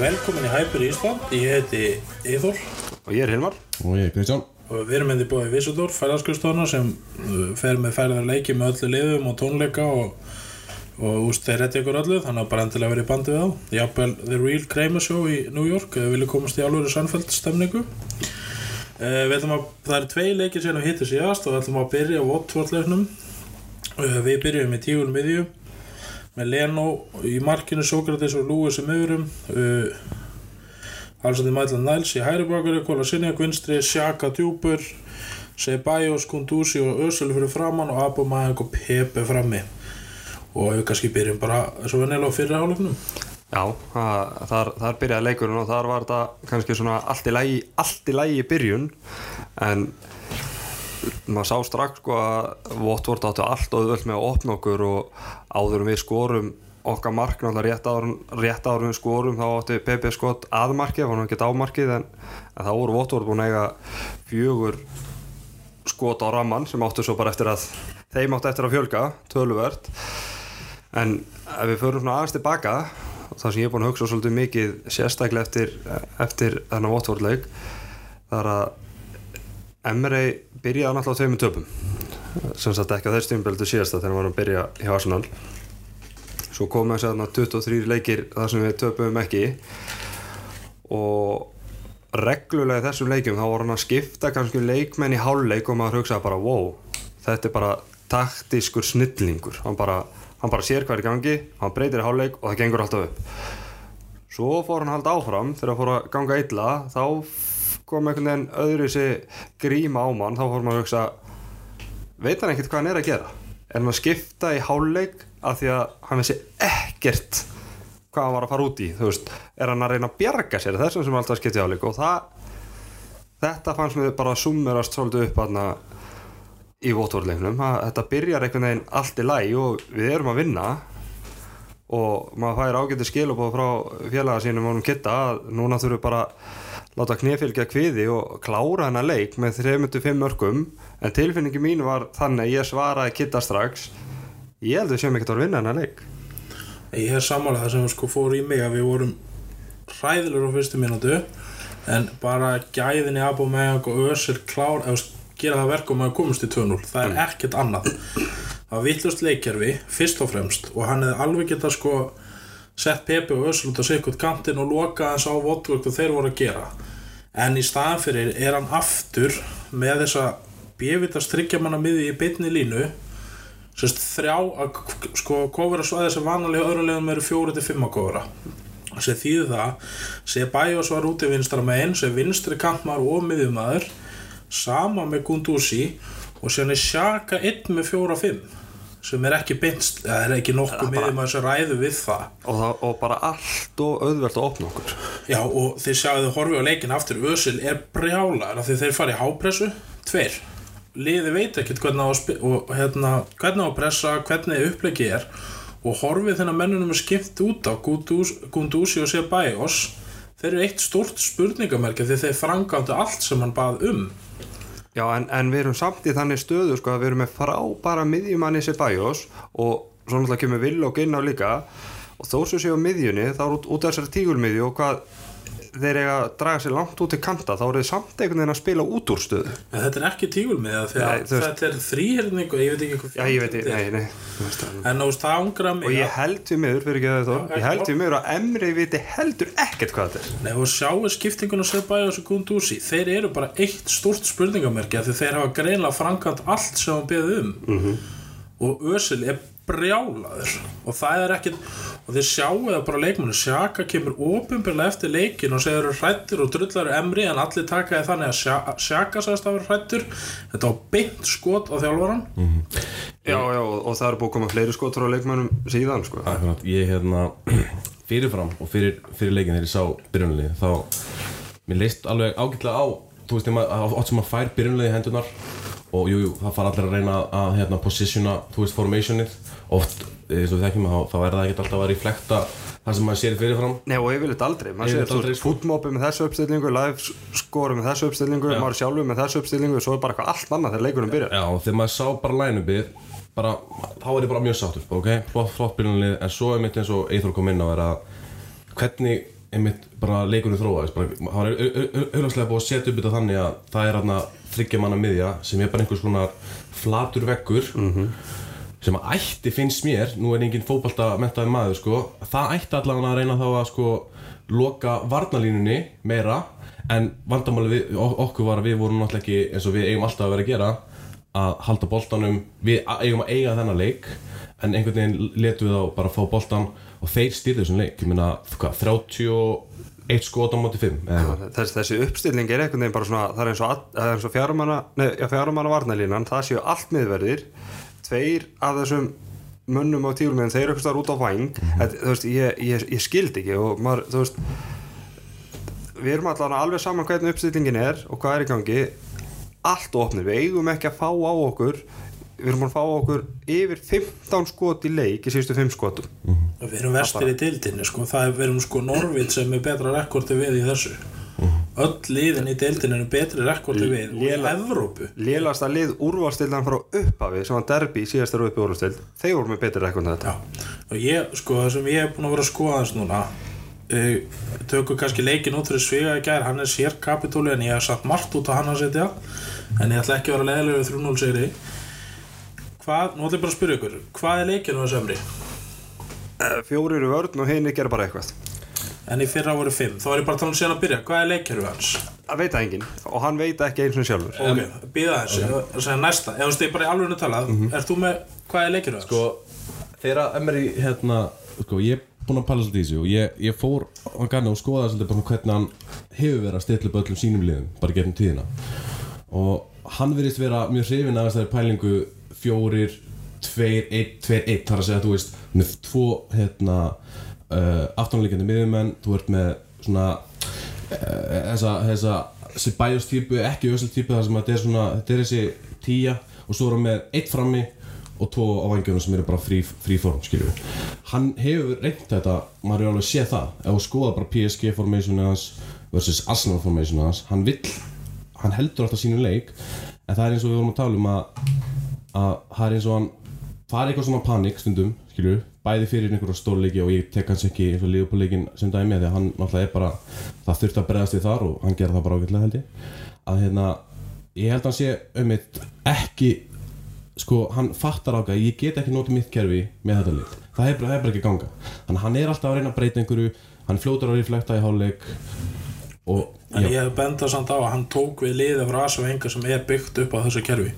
velkomin í Hyper Ísland, ég heiti Eithor Og ég er Hilmar Og ég er Kristján og við erum með því búið í Vissudór, fæðarskustofna sem uh, fer með færðar leiki með öllu liðum og tónleika og, og úst, þeir rétti ykkur öllu, þannig að bara endilega verið í bandi við þá. Jafnvel The Real Kramer Show í New York, við viljum komast í alvöru sannfælt stemningu. Uh, við ætlum að, það eru tvei leikir sem við hittum síðast og við ætlum að byrja á Watford-leiknum. Uh, við byrjum í tígun miðju með Leno í markinu, Sókrates og Lewis í miðurum. Uh, Alsandi Mætland Næls í hæri bakari, Kola Sinja, Gvinstri, Sjaka Djúpur, Sebajos, Kundusi og Ösul fyrir framann og Abumæðing og Pepe frammi. Og við kannski byrjum bara svo vennilega á fyrri hálfnum. Já, þar, þar byrjaði leikurinn og þar var þetta kannski svona allt í lægi, allt í lægi byrjun en maður sá strax sko að Votvort áttu allt og öll með að opna okkur og áður en við skorum okkar mark náttúrulega rétt við skorum þá átti Pepe skott aðmarkið, það var náttúrulega ekki ámarkið en, en þá voru Votvort búin að eiga fjögur skot á ramman sem áttu svo bara eftir að þeim áttu eftir að fjölga, töluvert. En ef við förum svona aðeins tilbaka það sem ég er búin að hugsa svolítið mikið sérstaklega eftir, eftir þennan Votvort-leik það er að Emre byrjaði náttúrulega á tveimur töpum. Sem sagt ekki á þess tímubeldu síðasta þegar hann var að byrja hjá Arsenal svo komum við að 23 leikir þar sem við töpum ekki. Og reglulega þessum leikjum þá voru hann að skipta kannski leikmenn í háluleik og maður hugsaði bara wow, þetta er bara taktískur snillingur. Hann bara, hann bara sér er í gangi hann breytir í háluleik og það gengur alltaf upp. Svo fór hann halda áfram þegar það fór að ganga illa þá kom einhvern veginn öðru sér gríma á mann þá fór maður að hugsa veit hann ekkert hvað hann er að gera hann að skipta í háluleik af því að hann vissi ekkert hvað hann var að fara út í þú veist, er hann að reyna að bjarga sér þessum sem alltaf skipti áleik og það þetta fannst mér bara að summerast svolítið upp aðna í vótvorleiknum, þetta byrjar einhvern veginn allt í læg og við erum að vinna. Og maður fær ágætið skilubóð frá félaga sínum ánum kitta að núna þurfum bara láta knefylgja kviði og klára hennar leik með 3-5 mörgum en tilfinningi mín var þannig að ég svaraði kitta strax. Ég held að við séum ekkert að vinna hennar leik. Ég hef sammálað það sem sko fór í mig að við vorum hræðilegur á fyrstu mínútu en bara gæðin í Abumeyang og Ösir klár eða gera það verkum að komast í 2-0 það er ekkert annað. Það var villust leikjarfi fyrst og fremst og hann hefði alveg getað sko sett Pepe og Ösir út á sikkert kantinn og loka hans á votvöld og þeir voru að gera. En í staðan fyrir er hann aftur með þessa bjöfitast tryggjamanna miði í bytni línu. Sérst þrjá að sko kofura svæði sem vanalega öðru legum eru fjóri til fimm að kofura sem þýðu það sem Bajos var út í vinstra megin sem vinstri kantmar og miðjumæður sama með Gunduzi og sem er Sjaka 1 með fjóra fimm sem er ekki beinst, það er ekki nokkuð miðjumæður sem ræðu við það. Og, það, og bara allt og auðvelt að opna okkur. Já og þið sjáðu þið horfið á leikin aftur Ösil er brjálar af því þeir fara í hápressu, tveir. Liði veit ekkert hvernig á að, og, hérna, hvernig á að pressa, hvernig upplegi er og horfið þennan mennunum er skipt út á Gunduzi og Sebajos þeir eru eitt stort spurningamerki því þeir frangáttu allt sem hann bað um Já, en, en við erum samt í þannig stöðu sko, að við erum með frábæra miðjumanni Sebajos og svo náttúrulega kemur Vill og Ginna líka. Og þó sem séu á miðjunni þá er út, út af þessari tígulmiðju og hvað þeir eiga að draga sér langt út til kanta þá eru þeir samt einhvern veginn að spila út úr stöðu. En þetta er ekki tígulmiða að þetta er þrýherning og ég veit ekki hvað Já, ég veit, það. en veist það. Ángra mig og ég held því miður, fyrir ekki það þó ég held því miður að Emri viti heldur ekkert hvað þetta er. Nei, og sjáu skiptinguna Sebajos og Gunduzi þeir eru bara eitt stort spurningamerki af því þeir hafa greinlega framkvæmt allt sem hann beðið um. -hmm. og Ösil er brjálaður. Og það er ekkit og þeir sjáu það bara leikmennu Sjaka kemur ofinbjörlega eftir leikin og segir hrættur og drullar emri en allir taka því þannig að Sja- Sjaka sagðist að vera hrættur þetta var beint skot á þjálfaran Já, já, og, og það eru búið að koma fleiri skotur á leikmennum síðan sko. Akkurat, ég hérna fyrirfram og fyrir, fyrir leikin þegar ég sá byrjunalið þá mér leist alveg ágætlega á þú veist, þegar maður- oft sem maður fær byrjunlega í hendunar og jú, jú, það fara allir að reyna að hérna, positiona, þú veist, formationið. Oft, eins og við þekkjum, þá, þá er það ekkert alltaf að reflekta það sem maður sér fyrirfram. Nei og yfirleitt aldrei, maður sér sko. fútmópi með þessu uppstillingu, live skori með þessu uppstillingu, maður sjálfur með þessu uppstillingu svo er bara eitthvað allt annað þegar leikunum byrjar. Já, og þegar maður sá bara bara, þá er ég bara mjög sáttur ok, flott, flott byrjunlið, en svo er mitt eins og Eithor kom inn á er að hvernig einmitt bara leikunum bara, það er auðvarslega búið að setja upp þetta þannig að það er þryggja manna miðja sem er bara einhvers konar flatur veggur mm -hmm. sem að ætti finnst mér, nú er enginn fókbalta mentaði maður sko, það ætti allavega að reyna þá að sko loka varnalínunni meira. En vandamáli okkur var að við vorum náttúrulega ekki eins og við eigum alltaf að vera að gera að halda bóltanum, við eigum að eiga þennan leik. En einhvern veginn letu við á bara að fá bóltan og þeir styrðu þessum leik, ég meina 30 eitt skot á móti fimm. Sko, þess, þessi uppstilling er einhvern veginn bara svona það er eins og, og fjármanna varnalínan, það séu allt miðverðir tveir af þessum munnum á tílum en þeir aukastar út á væng mm -hmm. þú veist, ég, ég, ég skildi ekki og maður, þú veist við erum allavega alveg saman hvernig uppstillingin er og hvað er í gangi. Allt ofnir, við eigum ekki að fá á okkur við erum búin að fá okkur yfir 15 skot í leik í síðustu 5 skotum. Við erum vestir í deildinni sko. það er, við erum sko Norvit sem er betra rekordi við í þessu. Öll liðin í deildinni eru betri rekordi við og í Evrópu. lélasta lið úrvalstildan frá upphafi sem var derbi í síðastar uppi úrvalstild þeir voru með betur rekord en þetta. Já, og ég, sko, það sem ég er búin að vera að skoða þess núna uh, tökum kannski leikin út fyrir Sviga í gær, hann er sér kapitóli en ég hef satt margt út á hann að setja. En ég ætla ekki að vera leiðilega við 3-0 sigri hvað, nú ætla ég bara að spyrja ykkur hvað er leikinu þessu ömri? Eh, fjórir í vörn og hinn gera bara eitthvað En í fyrra voru 5, þá er ég bara að tala um síðan að byrja hvað er leikinu hans? það veit það enginn og hann veit ekki eins og sjálfur Ok, býða þessu, okay. segja næsta ef þú veist ég bara í alveg að tala, ert þú með hvað er leikinu hans? sko, þegar Emery hérna, sko, ég er búinn að pæla svolítið í þessu og ég, ég fór á Garni og skoða svolítið bara hvernig hann hefur verið að stilla upp öllum sínum liðum, bara gegnum tíðina og hann verðist vera mjög hrifin af þessari pælingu fjórir, tveir, einn, tveir, einn þar að segja, þú veist, með tvo hérna uh, aftanleikandi miðjumenn, þú ert með svona uh, þessa, þessa Sibæjus típu, ekki Ösel típu þar sem að þetta er svona, þetta er þessi tíja og svo er hann með eitt frammi og tvo á vangjörnum sem eru bara frí, frí form skiljum við. Hann hefur reynt þetta, maður er alveg að sé það ef þú skoða bara PSG formationu hans versus Arsenal formationu hans hann vill, hann heldur alltaf sínu leik en það er eins og við vorum að tala um að að það er eins og hann fari eitthvað svona panik stundum, skilju bæði fyrir einhverja stórleiki og ég tek hans ekki eins og lífupóleikin sem dæmi því að hann náttúrulega er bara það þurfti að bregðast við þar og hann gera það bara ágætlega held ég. Að hérna, ég held að hann sé um eitt ekki sko, hann fattar ákvað ég get ekki notið mitt kerfi með þetta lið. Það það er bara ekki að ganga. Þannig að hann er alltaf að reyna að breyta einhverju hann fljótar að reflekta í hálfleik og En ég hef bendað samt á að hann tók við liðið frá Asa Venga sem er byggt upp á þessu kerfi.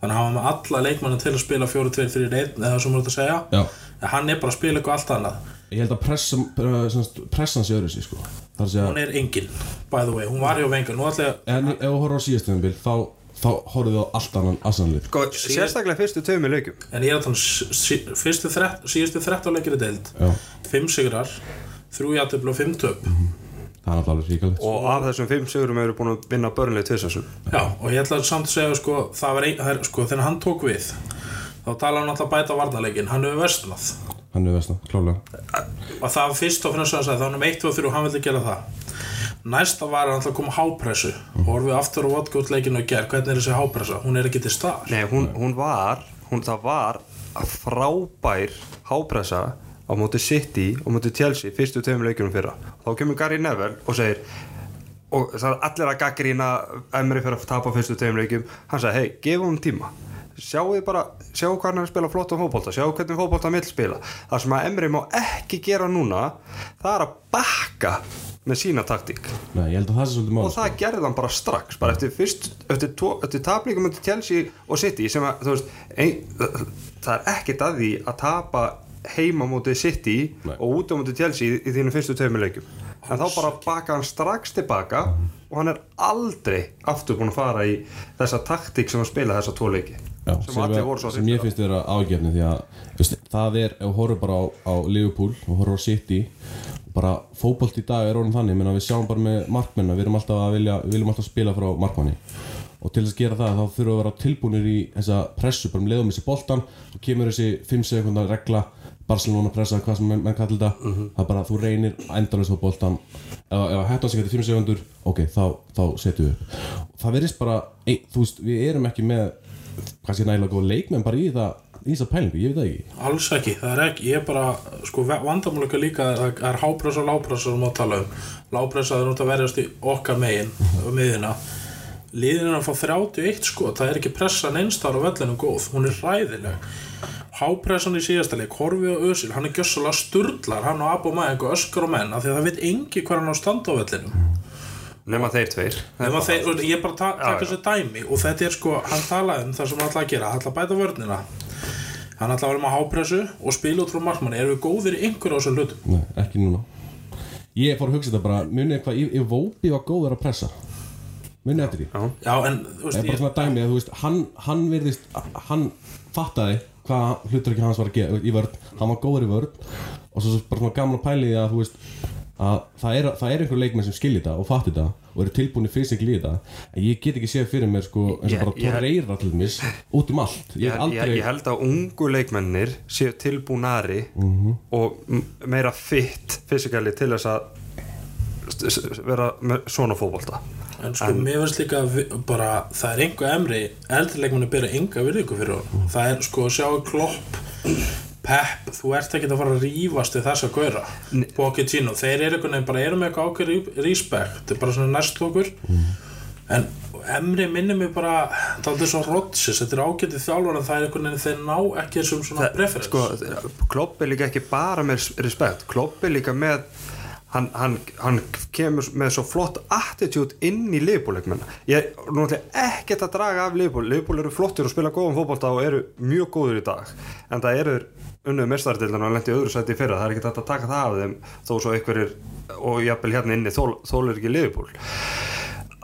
Þannig að hann var með alla leikmanna til að spila 4-2-3-1 eða sem þetta að segja. Já. en hann er bara að spila eitthvað allt annað. Ég held að pressa, pressa, pressan sé öðru sig sko. það að segja hún er engin, by the way, hún var hjá Venga ég En ef þú horfður á síðastöðumbil þá, þá horfðu þú á allt annan aðsannlið sko, sérstaklega fyrstu tveimur leikum en ég er að tala um sí- fyrstu þrett, síðustu 13 leikir í deild. Já, 5 sigrar, 3 játtöfl og 5 töp það er alltaf alveg ríkalegt. Og af þessum fimm sigurum eru búin að vinna börnlega tvisassum Já, og ég ætla samt að segja sko, það var ein, það er, sko, þegar hann tók við þá tala hann alltaf bæta varnarleikin hann hefur vestnað Hann er vesna, klálega og það var fyrst og finnast að segja þá hann um 1 og 3 og hann vildi gera það. Næsta var hann alltaf að koma hápressu. Og horfið aftur á Vodgótt leikinu og ger hvernig er þessi hápressa, hún er ekki til stað Nei, hún, hún var hún, á móti City og móti Chelsea fyrstu tveimur leikunum fyrra. Þá kemur Gary Neville og segir og það er allir að gaggrína Emery fyrir að tapa fyrstu tveimur leikum hann sagði, hei, gefum hún tíma. Sjáu bara, sjáu hvernig hann spila flott á fótbolta, sjáu hvernig fótbolta hann vil spila. Það sem að Emery má ekki gera núna það er að bakka með sína taktík. Nei, það og það gerði hann bara strax bara eftir fyrst, eftir, tvo, eftir taplíkum eftir Chelsea og City sem að, veist, ein, það er ekkert að því að tapa heima mótið City Nei. og út á mótið Chelsea í, í þínu fyrstu tveimur leikum en þá bara baka hann strax tilbaka og hann er aldrei aftur búin að fara í þessa taktík sem að spila þessa tvo leiki. Já, sem svo sem ég finnst vera ágefni því að veist, það er, ef þú horfður bara á, á Liverpool og horfður á City bara fótbolt í dag er orðin þannig menn við sjáum bara með markmenna við erum alltaf að vilja, við viljum alltaf spila frá markmanni. Og til þess að gera það þá þurfum við að vera tilbúinir í þessa pressu bara um leiðum þessi boltan og kemur þessi 5 sekundar regla Barcelona pressa, hvað sem menn, menn kallar þetta. Það er bara að þú reynir endalins á boltan ef, ef hættan sig eftir 5 sekundur ok, þá, þá setjum við upp. Það verðist bara, ei, þú veist, við erum ekki með kannski nægilega góð leikmenn bara í það í þessa pælingu, ég veit það ekki. Alls ekki, það er ekki, ég er bara sko vandamáleika líka að það er hápressa og lápressa sem má tala um. Lápressa er náttúrulega að verjast í okkar megin um miðina liðin er að fá 31 sko, það er ekki pressan einstar á vellinu góð, hún er ræðileg hápressan í síðasta leik Horfi og Ösil, hann er gjössalega sturlar hann og Abo Mæk og Öskar og menn af því að það veit engi hvað hann á að standa á vellinu nema þeir tveir. Að þeir, og ég bara ta taka þessu dæmi og þetta er sko, hann talaði um það sem hann ætlaði að gera hann ætlaði að bæta vörnina. Hann ætlaði að vera með hápressu og spila út frá markmanni. Erum við góðir í einhverju á þessum hlutum? Nei, ekki núna. Ég fór að hugsa þetta bara, munið hvað, ef Vópi var góður að pressa. Munið eftir því? Já. En veist er bara ég, svona dæmi að þú veist, hann, hann virðist, hann fattaði hvað hlutur ekki hans var að gera í vörn, hann var góður í vörn og svo bara svona gamla pæliði að þú veist að það er, það er einhver leikmenn sem skilji þetta og fatti þetta og eru tilbúinni fysikli í þetta. En ég get ekki séð fyrir mér sko eins og bara Torreira til dæmis út um allt. Ég hef ég, aldrei ég held að ungu leikmennir séu tilbúnari og m- meira fitt fysikali til þess að vera svona fótbolta en sko mér finnst líka að bara það er einhver emri eldri leikmanni bera enga virðingu fyrir honum. Það er sko að sjá klopp Pep, þú ert ekki að fara að rífast við þess að gauðra Pochettino, þeir eru bara eru með eitthvað ákveð respect þetta er bara svona næst okkur en Emri minnir mig bara það er svo Rodgers, þetta er ágætið þjálfur en það er einhvern veginn, þeir ná ekki þessum svona preference sko, Klopp er líka ekki bara með respekt. Klopp er líka með hann, hann, hann kemur með svo flott attitude inn í liðbúleikmenn ég er náttúrulega ekkert að draga af liðból liðból eru flottir og spila góðan fótbolta og eru mjög góður í dag. En það eru unnið mestardildan og lendi öðru sæti fyrra. Það er ekki hægt að taka það af þeim þó svo einhverjir og jafnvel hérna inni þól, þólir ekki liðból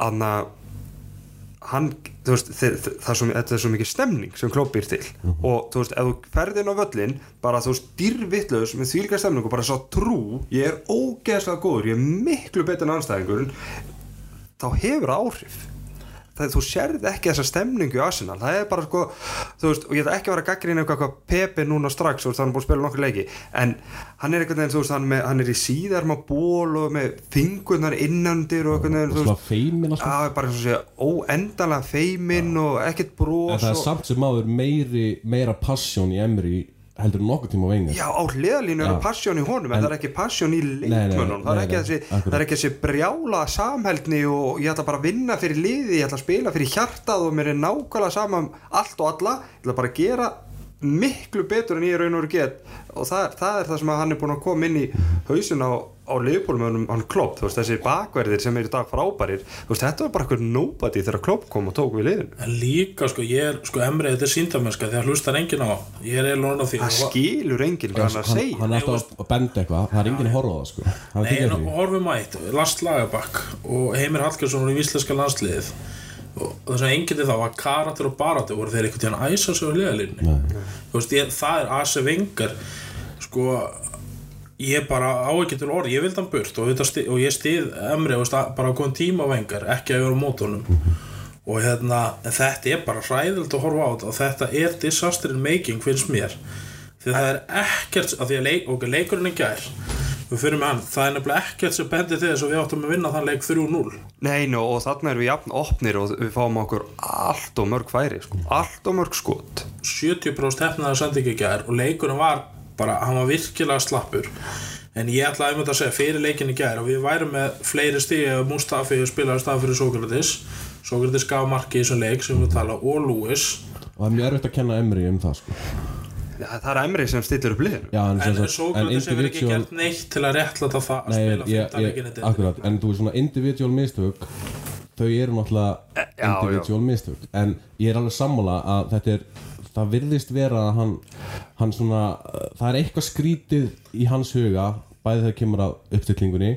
þannig að hann, þú veist, þeir, það er svo, þetta er svo mikið stemning sem Klopp býr til. Og þú veist, ef þú ferð inn á völlin bara þú veist, dýrvittlaus með þvílika stemning og bara svo trú, ég er ógeðslega góður, ég er miklu betur en anstæðingur þá hefur áhrif það, þú sérð ekki þessa stemningu í Arsenal, það er bara sko þú veist, og ég ætla ekki að vera gaggrín eitthvað hvað Pepe núna strax, þú veist, hann er búin að spila nokkur leiki en hann er veginn, þú veist, hann, með, hann er í síðarma ból og með fingurnar innandir og veginn, þú svona veist. feimin alltaf að bara eins og segja óendanlega feiminn og ekkert en brós það er og, samt sem maður meiri meira passjón í Emri heldur nokkuð tíma á vengar já á hliðalínu er Já. passjón í honum en, En- það er ekki passjón í nei, leikmönnum það, það er ekki þessi brjála samhældni og ég ætla bara að vinna fyrir liði ég ætla að spila fyrir hjartað og mér er nákvæmlega sama um allt og alla. Ég ætla bara að gera miklu betur en ég raun og veru get. Og það, það er það sem að hann er búin að koma inn í hausin á, á liðbólum hann klopp, þú veist, þessi bakverðir sem er í dag frábærir, þú veist, þetta var bara eitthvað nobody þegar klopp kom og tók við liðinu. En líka sko, ég er, sko Emri, þetta er síndamennska því að hlustar enginn á hann. Ég er því það skilur enginn hvað hann er að hann, segja. hann er alltaf að benda eitthvað. Það er enginn að horfa það sko. Hann er Nei, horfum að eitt, Lars Lagerbakk og Heimir Hallgjörsson voru í víslenska landsliðið og það sem enginn þá að Karater og Barati voru þeir einhvern tíðan að æsa sig á hliðalínni þú veist, ég, það er Ase Vengar sko ég bara á ekki til orð, ég vildi hann burt og, og ég stið Emri og stað, bara kom tíma Vengar, ekki að vera á mótunum. Og hérna, þetta er bara hræðild að horfa á þetta og þetta er disaster in making finnst mér. Því það er ekkert, að því að leik, okay, leikurinn er gær við fyrir með hann, það er nefnilega ekkert sem bendir til þess að við áttum að vinna þann leik 3-0 Nei, nú, og þarna erum við jafn opnir og við fáum okkur allt og mörg færi sko. allt og mörg skot. 70% hefnaði sendingi gær og leikurinn var bara, hann var virkilega slappur. En ég ætlaði einmitt að segja fyrir leikin í gær og við værum með fleiri stíði og Mustafi spilaði stað fyrir Sókratis Sókratis gaf marki í þessum leik sem við tala og Lewis. Og það er mjög erfitt að kenna Emri um það sko Það er Emri sem stillir upp liðinu. Já, en, en Sókratis hefur ekki gert neitt til að réttlæta það að Nei, spila ég, 15 ég, leikinni akkurat, en þú veist svona individual mistök þau eru náttúrulega já. individual mistök. En ég er alveg sammála að þetta er það virðist vera að hann, hann svona, uh, það er eitthvað skrítið í hans huga bæði þegar kemur að uppstillingunni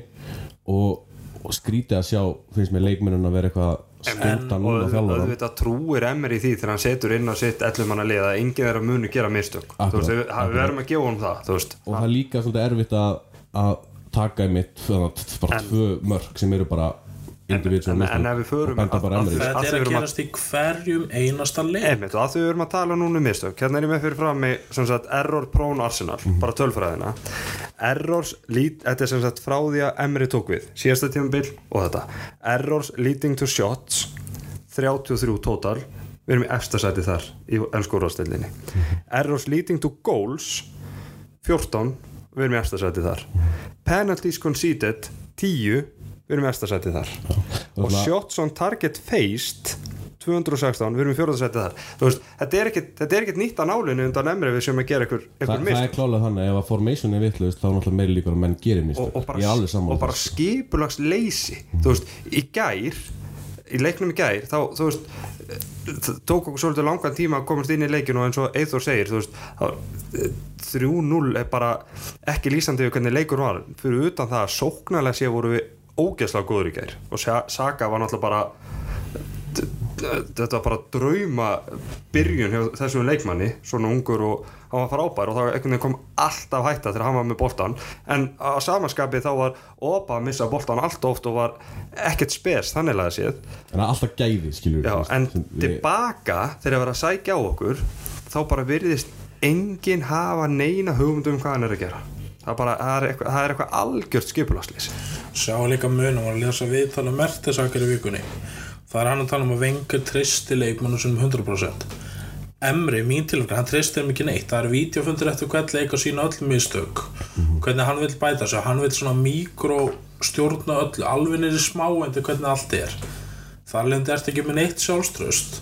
og, og skrítið að sjá finnst mér leikmennun að vera eitthvað skjóta núna og þjálfara auðvitað trúir Emri því þegar hann setur inn á sitt ellum hann að liða að enginn þeirra muni gera mistök. Þú veist, við, við verðum að gefa honum það þú og það er líka svolítið erfitt að, að taka þannig að bara tvö mörg sem eru bara individual en- en ef við förum að- að því- Þetta er að að- gerast í hverjum einasta leik Einmitt, og að því við erum að tala núna um mistök. Hérna er ég með fyrir fram sagt, error prone arsenal, bara tölfræðina. Errors, lead, þetta er sem sagt frá því að Emri tók við, síðasta tímabil og þetta, errors leading to shots 33 total. Við erum í efsta sæti þar í ennsku úrvarsdeildinni errors leading to goals 14, við erum í efsta sæti þar. Penalties conceded 10, við erum í efsta sæti þar. Og Þarna- shots on target faced 216, við erum í fjórðarsæti þar. Veist, þetta er er ekkit nýtt á nálinu undan emri við sem að gera einhver, Þa, einhver það mist er klálega þannig ef að formation er vitlaust þá er náttúrulega meiri líkur að menn gerir mistök og, og bara, bara skipulags leysi þú veist, í gær í leiknum í gær, þá þú veist það tók okkur svolítið langan tíma að komast inn í leikinu og eins og Eithor segir þú veist, þá- 3-0 er bara ekki lýsandi við hvernig leikur var. Fyrir utan það að sóknarlega sé voru við ógeðslega góður í gær. Og Sa- Saka var náttúrulega bara þetta var bara drauma byrjun hjá þessum leikmanni svona ungur og hann var frábær og veginn kom alltaf hætta þegar hann var með boltan en á samanskapi þá var Opa að missa boltan allt oft og var ekkert spes þannig að séð. En það alltaf gæði skilur Já, en tilbaka þegar það var að sækja á okkur þá bara virðist enginn hafa neina hugmynd um hvað hann er að gera það bara, það er eitthvað, það er eitthvað algjört skipulagslýs Sjá líka munum að lesa viðtala mertisakar í vikunni. Það er hann að tala um að vengur tristi leikmannu sem 100% Emri, mín tilvæg, hann tristir ekki neitt. Það er vídeofundur eftir hvern leik að sína öll mistök. Hvernig hann vil bæta sig Hann vil svona mikró stjórna öllu Alveg í smá en hvernig allt er. Þar lendi ertu ekki með neitt sjálfströst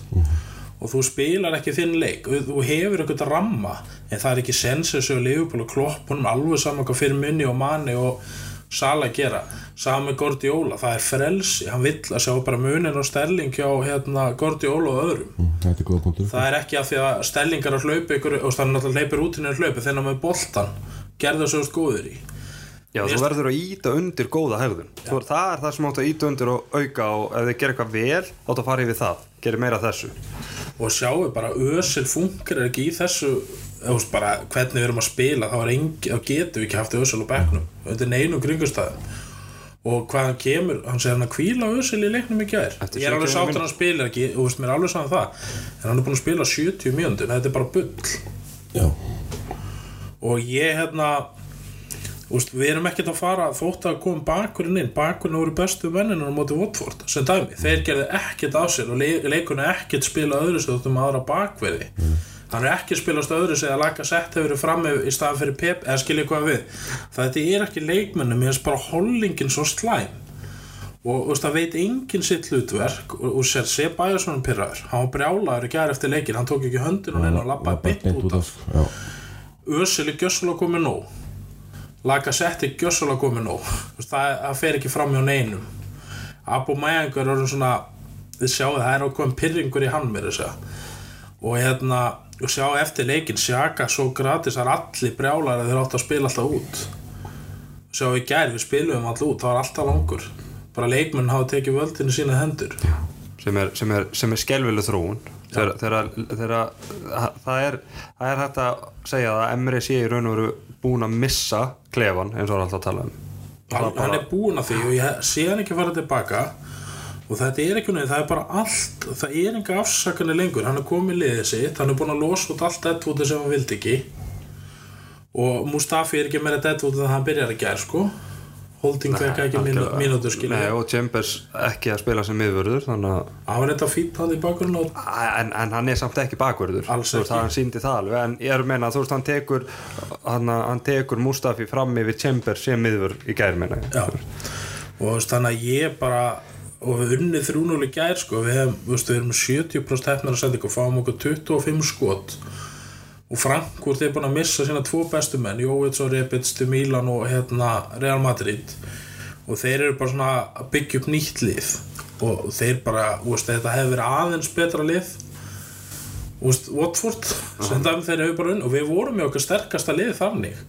og þú spilar ekki þinn leik. Þú hefur eitthvað ramma en það er ekki sensið svo Leopold og Klopp honum alveg saman hvað fyrir munni og manni og Sala gera. Saman með Gordiola, það er frelsi. Hann vill að sjá bara munin og sterling hjá hérna, Gordiola og öðrum. Er punktur. Það er ekki af því að sterlingar að hlaupa ykkur og þannig náttúrulega hleypir út henni að hlaupa þegar hann með boltan gerðu þessu góður í. Já, þú verður að íta undir góða hegðun. Þú, það er það sem átt að íta undir og auka og ef þið gerir eitthvað vel, átt að fara yfir það gerir meira þessu. Og sjáu bara össil funkar ekki í þessu þú veist bara hvernig við erum að spila þá, er engi, þá getum við ekki haft össil á bekknum. Undir neinum kringustæðum og hvað hann kemur, hann segir hann að kvíla össil í leiknum í gær. Eftir ég er alveg 70 sáttur að hann spila ekki og veist mér er alveg saman það. En hann er búin að spila 70 mjöndur, þetta er bara bull. Já, og ég hérna úst, við erum ekkert að fara þótt að koma bakurinn inn. Bakurinn voru bestu menninu á móti Watford sem dæmi, þeir gerði ekkert af sér og le leikunni ekkert spila öðru sem þóttum aðra bakverði. Hann er ekki spilast öðru sem að laka sett hefur fram í staðan fyrir Pep eða skilja hvað við. Þetta er ekki leikmennu mér finnst bara hollingin svo slæm. Og þú veist, það veit enginn sitt hlutverk og, og sér. Sé bæjarsvonum pyrraður hann var brjálaður í gær eftir leikin hann tók ekki höndin og og lappaði beint út af. já. Ösil er gjössulega komið nóg Lacazette er gjössulega komið nóg. Það, það fer ekki fram hjá neinum. Abu Mayangur er svona þið sjáu það er ákveðin pyrringur í hann mér þess að og hérna og sjá eftir leikin sjaka svo gratis er allir brjálar að þeir átt að spila alltaf út. Sjá við gær við spilum alltaf út það var alltaf langur. Bara leikmenn hafa tekið völdinu sína hendur. Sem er, sem er, sem er skelvileg þróun þegar, þegar, þegar það er, það er hægt að segja að Emre sé í raun og veru búin að missa klefan eins og hann alltaf að tala um. Hann, hann er búinn að því og ég sé hann ekki fara tilbaka. Og þetta er ekki nefn, það er bara allt það er enga afsakanir lengur. Hann er komið liðið sitt, hann er búinn að losa út allt deadwoodi sem hann vildi ekki. Og Mustafi er ekki meira deadwoodi en hann byrjar að gera sko Holding fekk ekki mínútur og Chambers ekki að spila sem miðvörður þannig að hann var þetta fýtt hann í og En, en hann er samt ekki bakvörður. Veist, ekki. hann síndi það alveg. En ég er að meina, þú veist, hann tekur hann, hann tekur Mustafi fram yfir Chambers sem miðvör í gær. Já, og þú veist, þannig að ég bara og við unnið þrjúnuleg gær sko, við, hefum, veist, við erum með 70% hefnar að senda ykkur, fáum okkur 25 skot og Frankfurt er búin að missa sína tvo bestu menn, Jóvits og Rebic til Milan og hérna Real Madrid. Og þeir eru bara svona að byggja upp nýtt lið. Og þeir bara, veist, þetta hefur verið aðeins betra lið. Veist, Watford sem dæmi þeir hefur bara unn og við vorum með okkar sterkasta lið þannig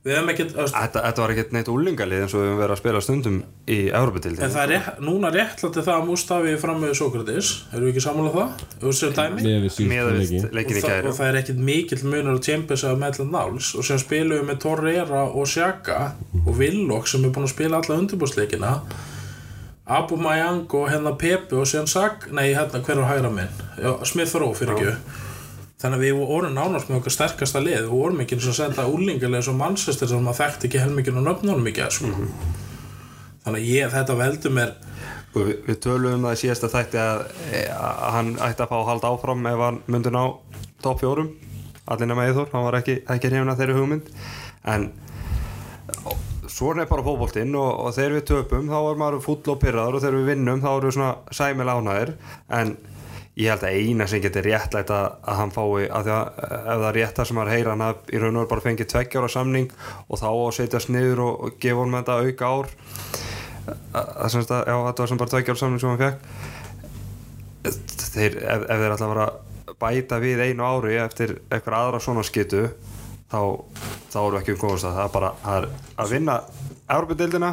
við hefum ekkert Þetta, þetta var ekkert neitt úlingalið eins og við höfum verið að spila stundum í En Európa-dildinni það er rétt, núna réttlætti það að Mustafi er fram með Sókratis, erum við ekki sammálað það? Ef við séum dæmi? Og, það, gæri og það er ekkit mikill munur á Champions að Maitland Náls og sem spilum við með Torreira og Sjaka og Willock sem er búin að spila alla undirbúrsleikina Abu Mayang og hérna Pepe og síðan Sak, nei hérna hver var hægra minn Smith Rowe fyrir ekki þannig að við vorum nánast með okkar sterkasta lið. Við vorum ekki eins og að senda úlingarlega svo Manchester sem maður þekkti ekki helmingin og nöfnunum ekki sko. þannig að ég, þetta veldur mér Og við, við tölum um það í síðasta þætti að, að hann ætti að fá að halda áfram ef hann myndi ná topp fjórum. Allir nema Eithor, hann var ekki, ekki hrifin að þeirri hugmynd. En svona er bara fótboltinn og, og þegar við töpum þá er maður full og pyrraður og þegar við vinnum þá erum við svona sæmil ánæðir en ég held að eina sem getur réttlætt að, að hann fái að því að ef það er rétt það sem maður heyra hann að í raun og veru bara fengið tveggjára samning og þá á að setjast niður og, og gefa honum þetta auka ár. Að, að, semst að, já, þetta var sem bara tveggjára samning sem hann fekk þeir, ef, ef þeir að vera að bæta við einu ári eftir eitthvað aðra svona skytu þá, þá við ekki um komast að það. Er bara að, að vinna Európa-deildina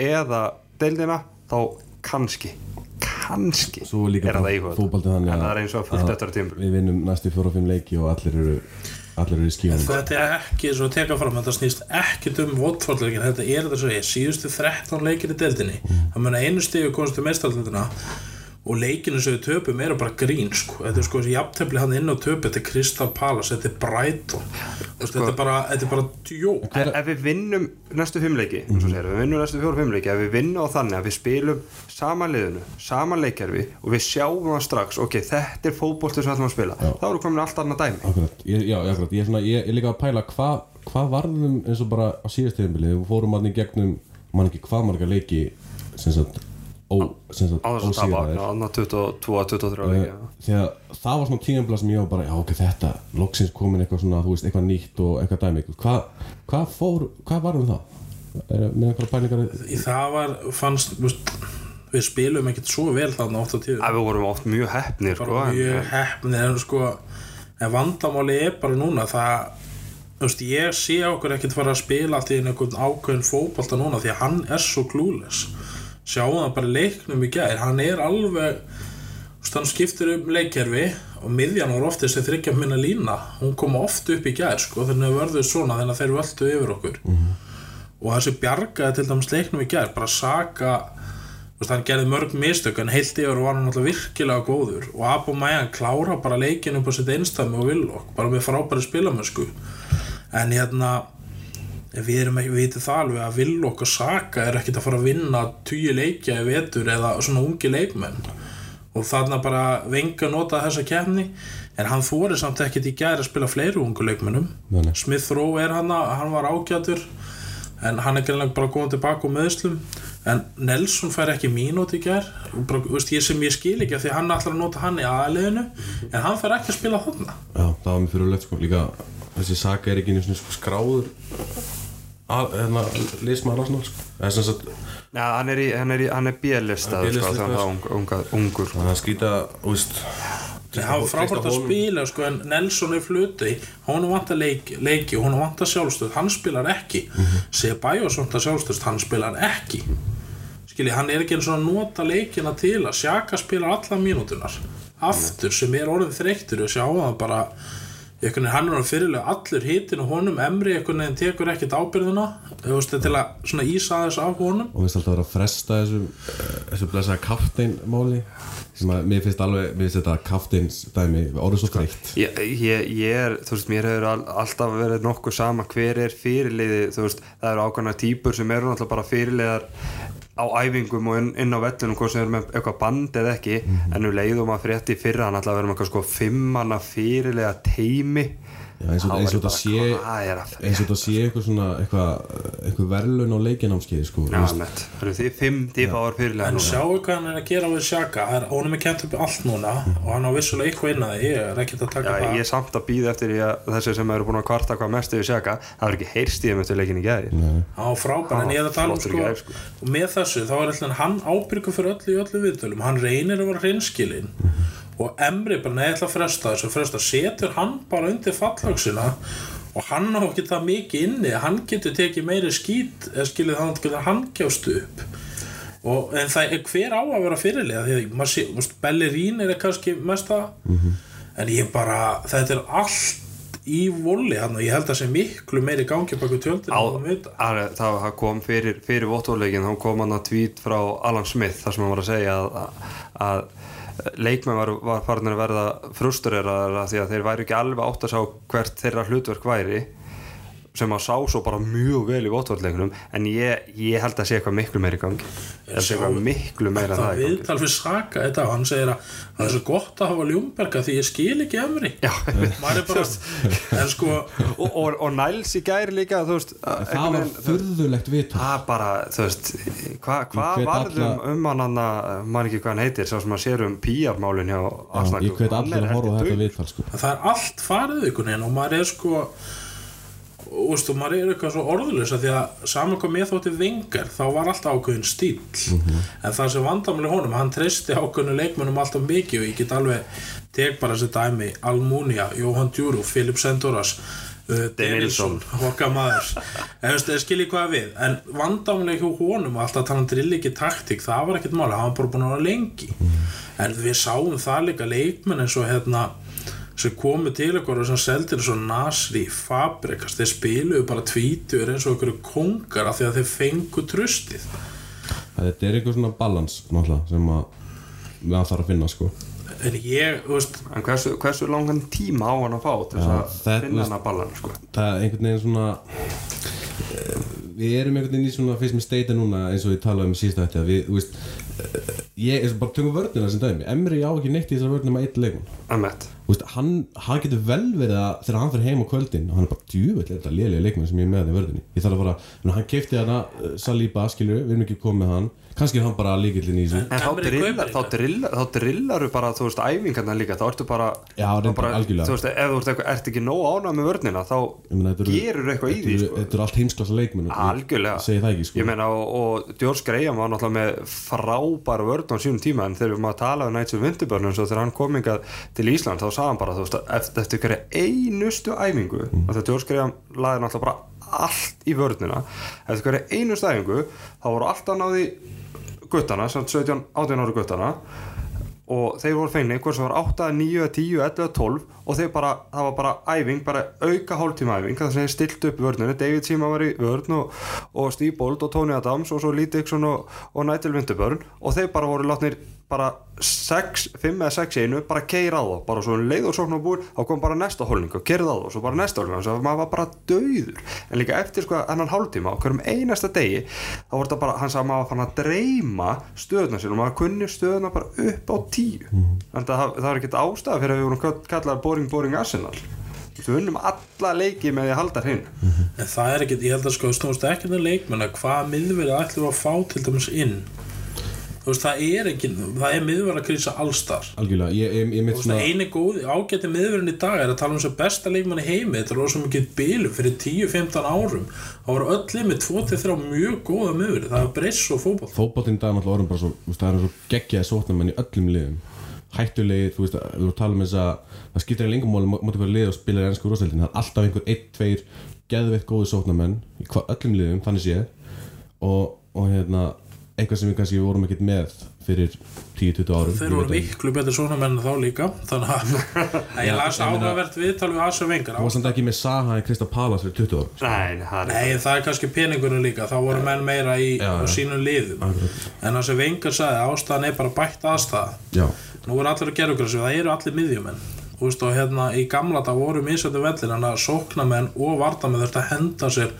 eða deildina þá kannski kannski. Svo er líka er það íhuga fótboltið þannig en það er eins og fullt eftir tímur Við vinnum næstu fjóra og fimm leiki og allir eru allir eru í skíðan Þetta er ekki, svo að teka fram, þetta snýst ekkert um votfallleikin, þetta er þetta svo ég, síðustu 13 leikir í deildinni, það mun að einu stigu komast til meistaraldina og leikinu sem við töpum eru bara grín, sko, þetta er sko þessi jafntefli hann inn á töpu, þetta er Crystal Palace, þetta er Brighton, Þú veist, þetta er bara, þetta er bara djók. Ef, ef við vinnum næstu fimmleiki eins og segir, við vinnum næstu fjóru fimmleiki ef við vinnum á þannig að við spilum saman liðinu, saman leikjarfi og við sjáum það strax, ok, þetta er fótbolti sem við ætlum að spila, þá erum við komin allt annað dæmi. Akkurat, ég, já, akkurat, ég er, svona, ég er líka að pæla hvað hva varðum eins og bara á síðast tíðanbili við fórum í gegnum, mann ekki hvað marga leiki sem sagt, ó, sem sagt á þess að tapa, ósigraðir. á annað 22-23 leiki já. því að það var svona tíðanbila sem ég var bara já ok, þetta, loksins komin eitthvað svona þú veist, eitthvað nýtt og eitthvað dæmi hvað hva fór, hvað varðum það? Er, með einhverja pælingar Í það var, fannst, þú veist, við spilum ekkert svo vel þarna oft á tíðum. að við vorum oft mjög hefnir sko, mjög heppni en sko en vandamáli er bara núna það þú veist ég sé okkur ekkert fara að spila allt í einhvern ákveðin fótbolta núna því að hann er svo klúles sjáum það bara leiknum í gær. Hann er alveg hann skiptir um leikkerfi og miðjan var oft þessi þryggja minna lína. Hún kom oft upp í gær sko þannig að vörðu svona þannig að þeir völdu yfir okkur. Og þessi bjargaði til dæmis leiknum í gær bara veist, hann gerði mörg mistök en heilt yfir var hann alltaf virkilega góður. Og Abu Mayan klára bara leikin upp á sitt einstæmi og villokk bara með frábæri spilamösku en hérna við erum ekki, við veitum það alveg að villokk og Saka er ekkert að fara að vinna tugi leikja í vetur eða svona ungi leikmenn. Og þarna bara venga nota þessa kefni en hann fóri samt ekkert í gæri að spila fleiri ungu leikmennum nei. Smith Rowe er hann hann var ágætur en hann er greinlega bara góðan tilbaka úr meðslum en Nelson fær ekki mínúti í gær. Og bara, veist, ég sem ég skil ekki því að hann ætlar að nota hann í aðliðinu en hann fær ekki að spila þarna. Já, það var mér fyrirlegt sko. Líka þessi saga er ekki einu svona sko skráður að, hérna, sko. Sem sagt, Já, hann er, í, hann er, í, hann er Hann er sko, að unga, ungur. Þannig að skýta, Það hafa frábært að spila sko, en Nelson er fluti hún vantar leik, leiki, hún vantar sjálfstöð. Hann spilar ekki. Mm -hmm. Sebajos vantar sjálfstöð, hann spilar ekki. Skilji, hann er ekki eins og að nota leikina til að Sjaka spilar alla mínútunar aftur sem er orðið þreyttur og sjá það bara einhvern veginn hann er orðið fyrirlega allur hitin og honum. Emri einhvern veginn tekur ekkert ábyrðina þú veist, til að svona ísa þess af honum. Og við alltaf vera að fresta þessu þessu blessaða kaftein máli sem að mér finnst alveg, mér finnst þetta kafteins dæmi orðið svo þreytt. Ég, ég, ég er, þú veist, mér hefur all, alltaf verið nokkuð sama hver er fyrirliði, þú veist, það eru ákvæmna típur sem eru náttúrulega bara fyrirliðar á æfingum og inn, inn á vellunum hvort sem eru með eitthvað band eða ekki en nú leiðum að frétti fyrra hann alltaf verið með eitthvað sko fimmanna fyrirliða teimi Já, eins og, Þá eins og þetta sé eins og þetta sé eitthvað svona eitthvað, eitthvað verðlun á leikinámskeið sko, Já, það eru því fimm tífáar fyrirliða En núna. sjáu hvað hann er að gera við Sjaka Það er- honum er kent upp allt núna og hann á vissulega eitthvað inn að það ég er ekkert að taka Já, það. ég er samt að býða eftir því að þessi sem eru búin að kvarta hvað mest yfir sjaka það er ekki heyrst í þeim eftir leikin í gæði hann á frábær en ég er að tala um sko, í gær, sko. og með þessu þá er alltaf hann ábyrgur fyrir öllu í öllu hann að og Emri bara neði að fresta þessu fresta, setur hann bara undir fallhagsina og hann á ekki það mikið inni. Hann getur tekið meiri skít eða skilið þannig að getur hann kjást upp. Og, en það er hver á að vera fyrirlega því að Bellerín er kannski mesta. En ég bara, þetta er allt í voli hann og ég held að sé miklu meiri gangi baka að, það það kom fyrir, fyrir vottóleikin þá kom hann að tweet frá Alan Smith þar sem hann var að segja að, að, að leikmenn var, var farin að verða frustureraðar því að þeir væri ekki alveg átt að sjá hvert þeirra hlutverk væri sem að sá svo bara mjög vel í vottóleikinum en ég, ég held að sé eitthvað miklu meira í gangi. Eitthvað miklu meira það það í gangi. viðtal fyrir Saka þetta og hann segir að það er svo gott að hafa ljúmberga því ég skil ekki er en sko og, og, og Niles í gæri líka veist, það var furðulegt viðtal. Það bara, þú veist, hvað hva varðum alla- um hann hann að, maður ekki hvað hann heitir, sá sem að sér um PR-málin hjá Arsenal ég hvet Hann allir að horfa á heldur þetta dauf. viðtal sko. það er allt farið ykkur og maður er sko og veistu, maður er eitthvað svo orðulis að því að saman hvað mér þótti vengar þá var alltaf ákveðin stíl en það sem vandamæli honum, hann treysti ákveðinu leikmennum alltaf mikið og ég get alveg tek bara þessi dæmi, Almunia Jóhann Djúru, Filip Sendoras uh, Denilson, okkar maður. En veist, það skilji hvað við. En vandamæli hjá honum, alltaf að tala um drill ekki taktík, það var ekkert máli, hann var bara búin að vera lengi. En við sáum það líka leikmenn eins og hérna sem komu til okkur og sem seldir svo Nasri, Fabregas. Þeir spiluðu bara tvítur eins og okkur kongar af því að þeir fengu tröstið þetta er einhver svona balans náttúrulega sem að við að þarf að finna sko. en ég, þú veist En hversu, hversu langan tíma á hann að fá til þess Já, að það- finna hann að ballan, sko? það er einhvern veginn svona eh, við erum einhvern veginn í svona fyrst með steita núna eins og ég talaði um í síðasta hætti að við, þú veist eh, ég er bara tökum vörnina sem dæmi. Emri á ekki neitt í þessar vörnum að eitt leikun Emmett veist, hann, hann getur vel verið að þegar hann fyrir heim á kvöldin og hann er bara djúvill þetta lélega leikmenn sem ég er með hann í vörðinni? Ég þarf að fara, hann keipti hana uh, Saliba, skilur, við erum ekki komið hann kannski er hann bara líkillin í þessu. En þá, Emre drillar, kaupir þá, drillar, þá drillaru bara, þú veist, æfingarna líka. Þá ertu bara, Já, þá bara algjörlega. þú veist, ef þú ert, eitthvað, ert ekki nóg ánað með vörnina þá Ég meina, eru- gerur eitthvað í því, sko. þetta eru allt heimsklassa leikmenn og ég Algjörlega. segi það ekki, sko. Ég meina og, og George Graham var náttúrulega með frábæra vörn á sínum tíma en þegar við maður talaði um Nights of Winterburn eins og þegar hann kom hingað til Ísland þá sagði hann bara þú veist eftir hverja einustu æfingu mm. Allt í vörnina. Eftir hverja einustu æfingu þá voru alltaf náði guttana, samt 17, 18 ári guttana og þeir voru fengni hvort sem var 8, 9, 10, 11, 12 og þeir bara, það var bara æfing bara auka hálftíma æfing. Það sem þeir stilt upp vörninu, David Sima var í vörn og, og Steve Bold og Tony Adams og svo Lee Dixon og, og Nigel Winterburn og þeir bara voru látnir bara 6, 5 eða 6 í einu bara keira á það, bara svo um leið og sókn á búin þá kom bara næsta holning og kerði á það og svo bara næsta holning, þannig að maður var bara döður en líka eftir sko ennan hálftíma á hverjum einasta degi, þá voru þetta bara hann sagði að maður var fann að dreyma stöðuna sér og maður kunni stöðuna bara upp á tíu. Þannig að það, það er ekkert ástæða fyrir að við vorum kallar boring boring arsenal. Við unnum alla leiki með því að halda hinn en það er ekkert, ég held að sko veist, það er ekki það er miðverið að krísa allstar algjörlega, ég, ég, ég Þú mitt svona eini góði ágæti miðverðin í dag er að tala um að besta leikmann í heimi þetta er rosa mikið bílum fyrir 10-15 árum. Þá voru öll með 2-3 mjög góða miðverði, það er breyss og fótboll fótboltinn í dag er náttúrulega orðin bara svo, þú veist, það er svo geggjaði sótnamenn í öllum liðum. Hættulegir, þú veist, að tala um þess að það skiptir í lengumáli móti hverju lið og spilar ennsku rosaildin, það er alltaf einhver 1-2 geðveitt góði sótnamenn í öllum liðum, þannig séð. Og, og hérna eitthvað sem við kannski vorum ekkert með fyrir 10-20 árum þeir voru miklu betur svona menn en þá líka þannig að að ég las áhugavert viðtal við Asa Vengar það var samt ekki með Saha í Krista Palas fyrir 20 árum Nei, Nei, það er kannski peningurinn líka þá voru menn meira í Já, já. sínum liðum. En það sem Vengar sagði ástæðan er bara bætt aðstæða nú er allir að gera okkur það eru allir miðjumenn. Og hérna í gamla það voru misjöndi vellir en að sóknamenn og vardamenn þurft að henda sér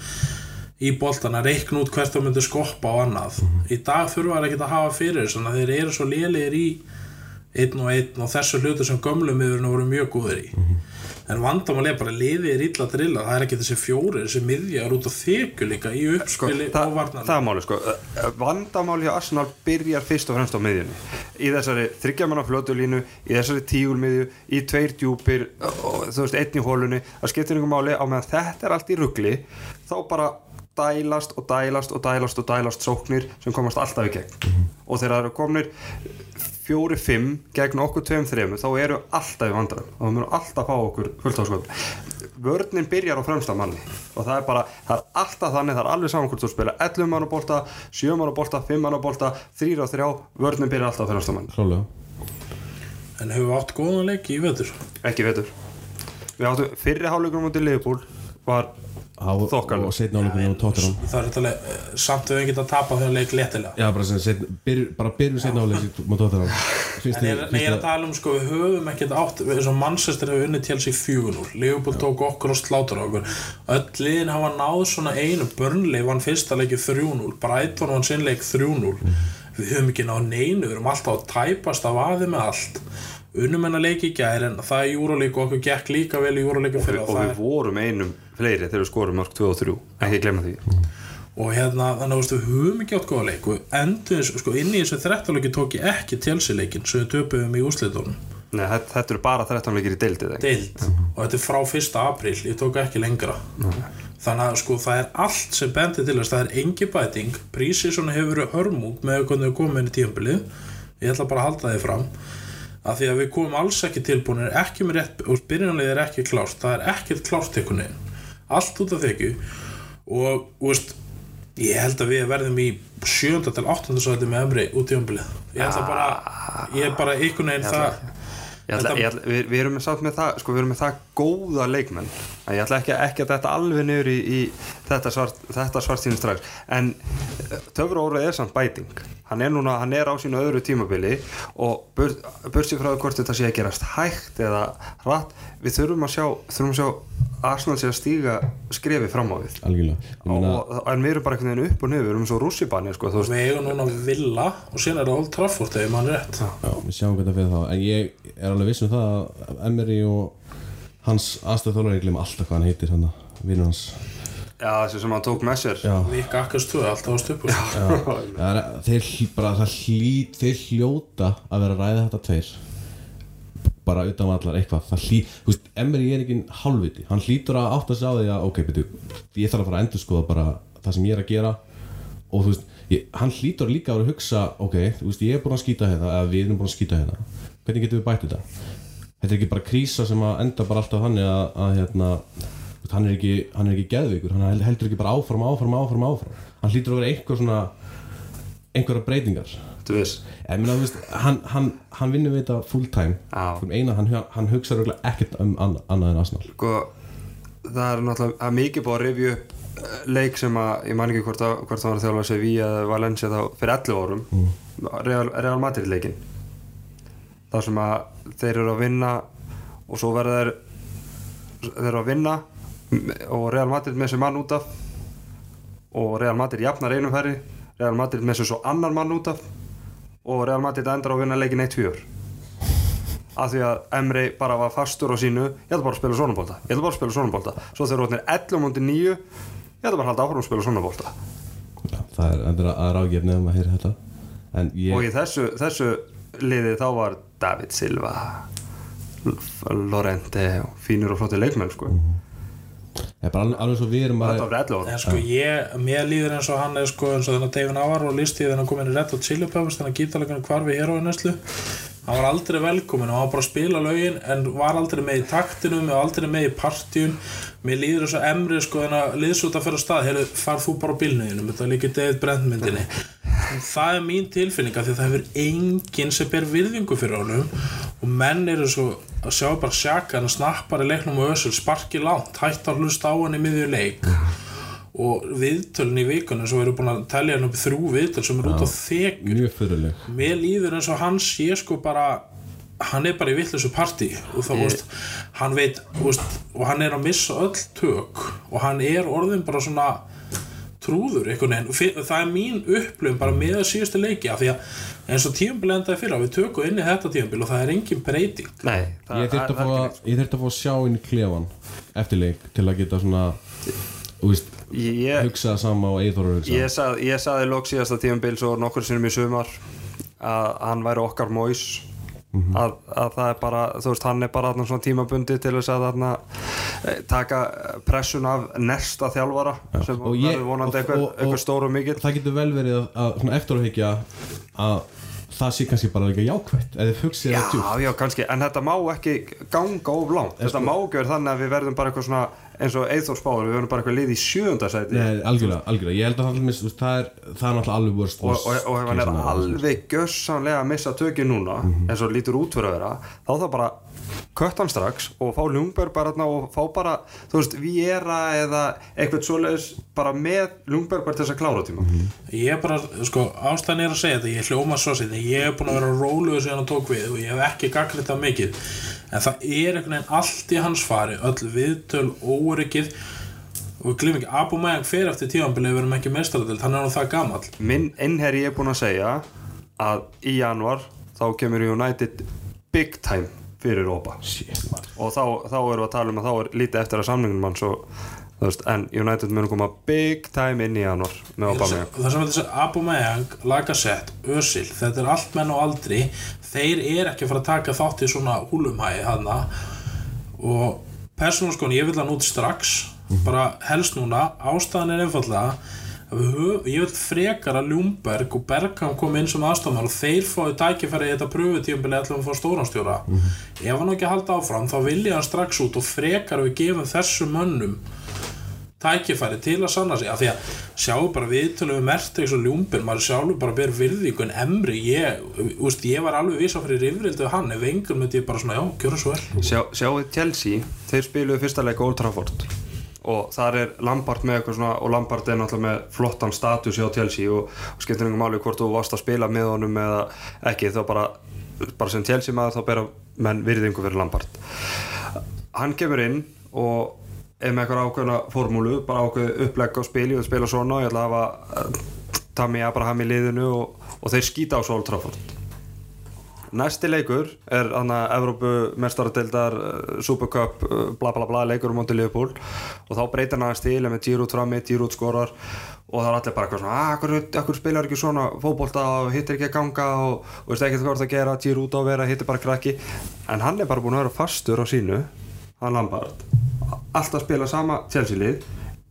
í boltan að reikna út hvert það myndi skoppa og annað. Í dag þurfa það ekki að hafa fyrir þess að þeir eru svo lélegir í einn og einn og þessu hlutu sem gömlu miðurinn voru mjög góðir í. En vandamál er bara liðið er illa drilla það er ekki þessi fjóri, þessi miðjar út á þykju líka í sko, uppspili það, og varnan það er máli sko. Vandamáli hjá Arsenal byrjar fyrst og fremst á miðjunni. Í þessari þryggjamanna flötulínu í þessari tígulmiðju, í tveir djúpir og þú veist, einn í hólunni það skiptir einhver máli. Á meðan þetta er allt í ruggli þá bara dælast og dælast og dælast og dælast sóknir sem komast alltaf í gegn. Og þegar það eru komnir fjóri, fimm gegn okkur tveim, þreim þá eru alltaf í vandræðum og það munu alltaf fá okkur fullt á skot vörnin byrjar á fremsta manni. Og það er bara, það er alltaf þannig það er alveg saman hvort þú spila 11 manna bolta 7 manna bolta, 5 manna bolta 3 og 3, vörnin byrjar alltaf á fremsta manni. Klálega En hefur við átt góðan leiki í vetur? Ekki veitur við áttum fyrri hálfleikur Þokkalegt. Og setna áleikunum á Tottenham. Það er þetta leik, samt við geta tapað þegar leik léttilega. Já, bara, sem setna, byrj, bara byrjum setna áleik á Tottenham Finnst En ég, er- ég er að tala um sko, við höfum ekkert átt eins og Manchester hefur unnið til sig 4-0 Liverpool tók okkur og slátur okkur. Öll liðin hafa náð svona einu. Burnley vann fyrsta leiki 3-0 Brighton vann sinn leik 3-0 við höfum ekki náð neinu, við erum alltaf að tæpast af aði með allt. Unnum hennar leiki í gær en það er júralík og okkur gekk líka vel í júralíku fyrir og það við er vorum einum fleiri þegar við skorum mörg 2 og 3 ekki glemma því. Og hérna þannig að veistu, við höfum ekki átt góða leik og endur sko inn í þessu 13 leiki tók ég ekki Chelsea leikin sem við töpuðum í úrslitunum. Nei, þetta, þetta eru bara 13 leikir í deildið deild. Og þetta er frá 1. apríl ég tók ekki lengra. Þannig að sko það er allt sem bendir til þess það er engi bæting. Prísísona hefur verið hörmung með hvernig við komum inn í tíumbilið ég ætla bara að halda þið fram að því að við komum alls ekki tilbúinir ekki með rétt, og byrjunarlið er ekki klárt það er ekkert klárt veginn allt út af þekju og veist, ég held að við verðum í 7. til 8. sæti með emri út í umbilið ég ætla bara, ég er bara einhvern veginn það Ég ætla, ég ætla, við, við erum samt með það sko, við erum með það góða leikmenn. Að ég ætla ekki, ekki að þetta alveg niður í, í þetta svart, þetta svart strax. En töfra órað er samt bæting. Hann er núna, hann er á sínu öðru tímabili og bursi frá hvort þetta sé að gerast hægt eða hratt, við þurfum að sjá þurfum að sjá Arsenal sé að stíga skrefi fram á við. Algjörlega. Ég meina, og, en við erum bara einhvern veginn upp og niður við erum svo rússibanni sko, þú veist, við eigum núna Villa og síðan er það Old Trafford ef mann rétt. Já, við sjáum hvað það fyrir þá. En ég er alveg viss um það að Emery og hans aðstöð þólar ég glem alltaf hvað hann heitir hann vinnur hans. Já, þessi sem hann tók með sér. Akkas 2, alltaf á stöpur það er, þeir, bara, hlýt, þeir hljóta að vera ræða þetta tveir bara utan allar eitthvað. Veist, Emery er ekki hálfviti. Hann hlýtur að átta sig á því að ok, betur, ég þarf að fara að endurskoða bara það sem ég er að gera. Og veist, ég, hann hlýtur líka að vera að hugsa ok, veist, ég er búin að skýta hérna eða við erum búin að skýta hérna. Hvernig getum við bætt þetta? Þetta er ekki bara krísa sem að enda bara alltaf þannig að, að hérna, hann er ekki hann ekki geðveikur, hann held- heldur ekki bara áfram, áfram, áfram, áfram. Hann hlýtur að vera einhver svona einhverja breytingar þú veist ég meina, þú veist, hann, hann, hann vinnur við þetta full time. Fyrir eina, hann, hann hugsa röglega ekkert um anna, annað en Arsenal. Sko, það er náttúrulega mikið búið að rifja upp eh, leik sem að ég man ekki hvort, að, hvort það var að þjálfa Sevilla eða Valencia þá fyrir 11 árum. Real, Real Madrid leikin þar sem að þeir eru að vinna og svo verða þeir þeir eru að vinna og Real Madrid með þessi mann út af og Real Madrid jafnar einum færi Real Madrid með þessu svo annar mann út af og Real Madrid endar á að vinna leikin 1-4 af því að Emre bara var fastur á sínu ég ætla bara að spila svona bólta ég ætla bara að spila svona bólta svo þegar rótnir 11 múndi 9 ég ætla bara að halda áfram að spila svona bólta Já, það er, er að ráðgefni um að heyra þetta. Ég, og í þessu, þessu liði þá var David Silva Lorente og fínur og flotti leikmenn sko. ég er bara alveg, svo við erum þetta bara var 11 ára En sko ég, mér líður eins og hann er sko eins og þennan David Navarro listi þegar hann kom inn í Red Hot Chili Peppers þannig að gítarleikunum hvarfi hér á næslu hann var aldrei velkomin og hann var bara að spila lögin en var aldrei með í taktinum og aldrei með í partjun mér líður eins og Emri sko þannig að liðsúta fyrir stað heyrðu, farð þú bara á bílnuðinum þetta er líka David Brent myndinni. Það er mín tilfinning af því að það hefur enginn sem ber virðingu fyrir honum og menn eru svo að sjá bara sjaka hann snappar í leiknum og össul sparki langt, hætt að hlusta á hann í miðju leik. Og viðtölun í vikunum svo eru búin að telja hann upp þrjú viðtöl sem eru út á fyrirleg mér líður eins og hann sé sko bara hann er bara í vittlusu partí. Og það, veist, hann veit veist, og hann er að missa öll tök. Og hann er orðin bara svona trúður einhvern veginn. Það er mín upplöfum bara með að síðustu leiki af því að eins og tíumbil endaði fyrir við tökum inn í þetta tíumbil og það er engin breyting. Nei, það, ég þurfti að, það- það fá er að, ekki ég þurfti að fá að sjá inn í klefan eftir leik til að geta svona neitt. ég, hugsa sama og Eithor hugsa ég, sað, ég saði lók síðasta tíumbil svo nokkur sinnum í sumar að hann væri okkar móis að, að það er bara þú veist hann er bara þarna svona tímabundi til þess að þarna eh, taka pressun af næsta þjálfara sem Og verður vonandi eitthvað, og- og- mikill. það getur vel verið að, að svona eftir að það sé kannski bara líka jákvætt eða hugsið Já, það djúpt. já, kannski, en þetta má ekki ganga of langt. Þetta má ekki vera þannig að við verðum bara eitthvað svona eins og Eithor spáður, við verðum bara eitthvað lið í sjöunda sæti. Nei, algjörlega, algjörlega, ég held að það, það, það, það er það er náttúrulega alveg worst og, og, og ef hann er alveg gössanlega að missa tökið núna eins og lítur út fyrir að vera þá þá bara kött hann strax og fá Ljungberg bara og fá bara þú veist, Viera eða eitthvað svoleiðis bara með Ljungberg bara til þess að klára tíma. Ég er bara, sko, ástæðan er að segja þetta ég hljóma svo sér, ég er búin að vera róluður síðan hann tók við og ég hef ekki gagnrið það mikið en það er einhvern veginn allt í hans fari öll viðtöl, óryggið og við glimum ekki, Abu Mayang fer eftir tímanbilið við erum ekki mestaradelt, hann er nú það gamall. Minn innherri er búin að segja að í januar þá kemur United big time fyrir Rópa og þá, þá erum við að tala um að þá er lítið eftir að samningunum og þú veist, en United munum koma big time inn í januar með Aubameyang. það sem þessi Abu Mayang, Lacazette, Özil þetta er allt menn og aldri. Þeir er ekki að fara að taka þátt í svona húlumhæði hana og persónulega sko, ég vil hann út strax. Bara helst núna, ástæðan er einfallega höf, ég vil frekar að Ljúmberg og Bergham kom inn sem aðstofnar og þeir fáið tækifæri í þetta pröfutíumbili ætlum að fá stóranstjóra ef hann ekki að halda áfram þá vil ég hann strax út og frekar við gefum þessum mönnum tækifæri til að sanna sig af því að sjáu bara viðtölu við Mertex og Ljúmbir maður sjálfur bara ber virðingu en Emri, ég, úst, ég var alveg vísa fyrir rifrildu hann, ef engur myndi ég bara svona, já, gjöra svo vel. Sjá, sjáu Chelsea, þeir spiluðu fyrsta leik á Old Trafford og þar er Lampard með eitthvað svona og Lampard er náttúrulega með flottan status hjá Chelsea og, og skiptir einhver máli hvort þú varst að spila með honum eða ekki þá bara, bara sem Chelsea maður þá bera menn virðingu fyrir Lampard. Hann kemur inn og með eitthvað ákveðna formúlu bara ákveð upplegg á spili og spila svona og ég ætla að hafa uh, Tammy Abraham í liðinu og, og þeir skýta á svo Old Trafford. Næsti leikur er hann að Evrópu mestaradildar uh, Supercup, uh, bla bla bla leikur um Monti Liverpool. Og þá breytir hann aðeins til með Giroud frammi, Giroud skorar. Og það er allir bara eitthvað svona að akkur, akkur spilar ekki svona fótbolta og hittir ekki að ganga og, og veist ekki hvað það að gera Giroud á að vera, hittir bara krakki. En hann er bara búin að vera fastur á sínu hann Lampard alltaf spila sama Chelsea lið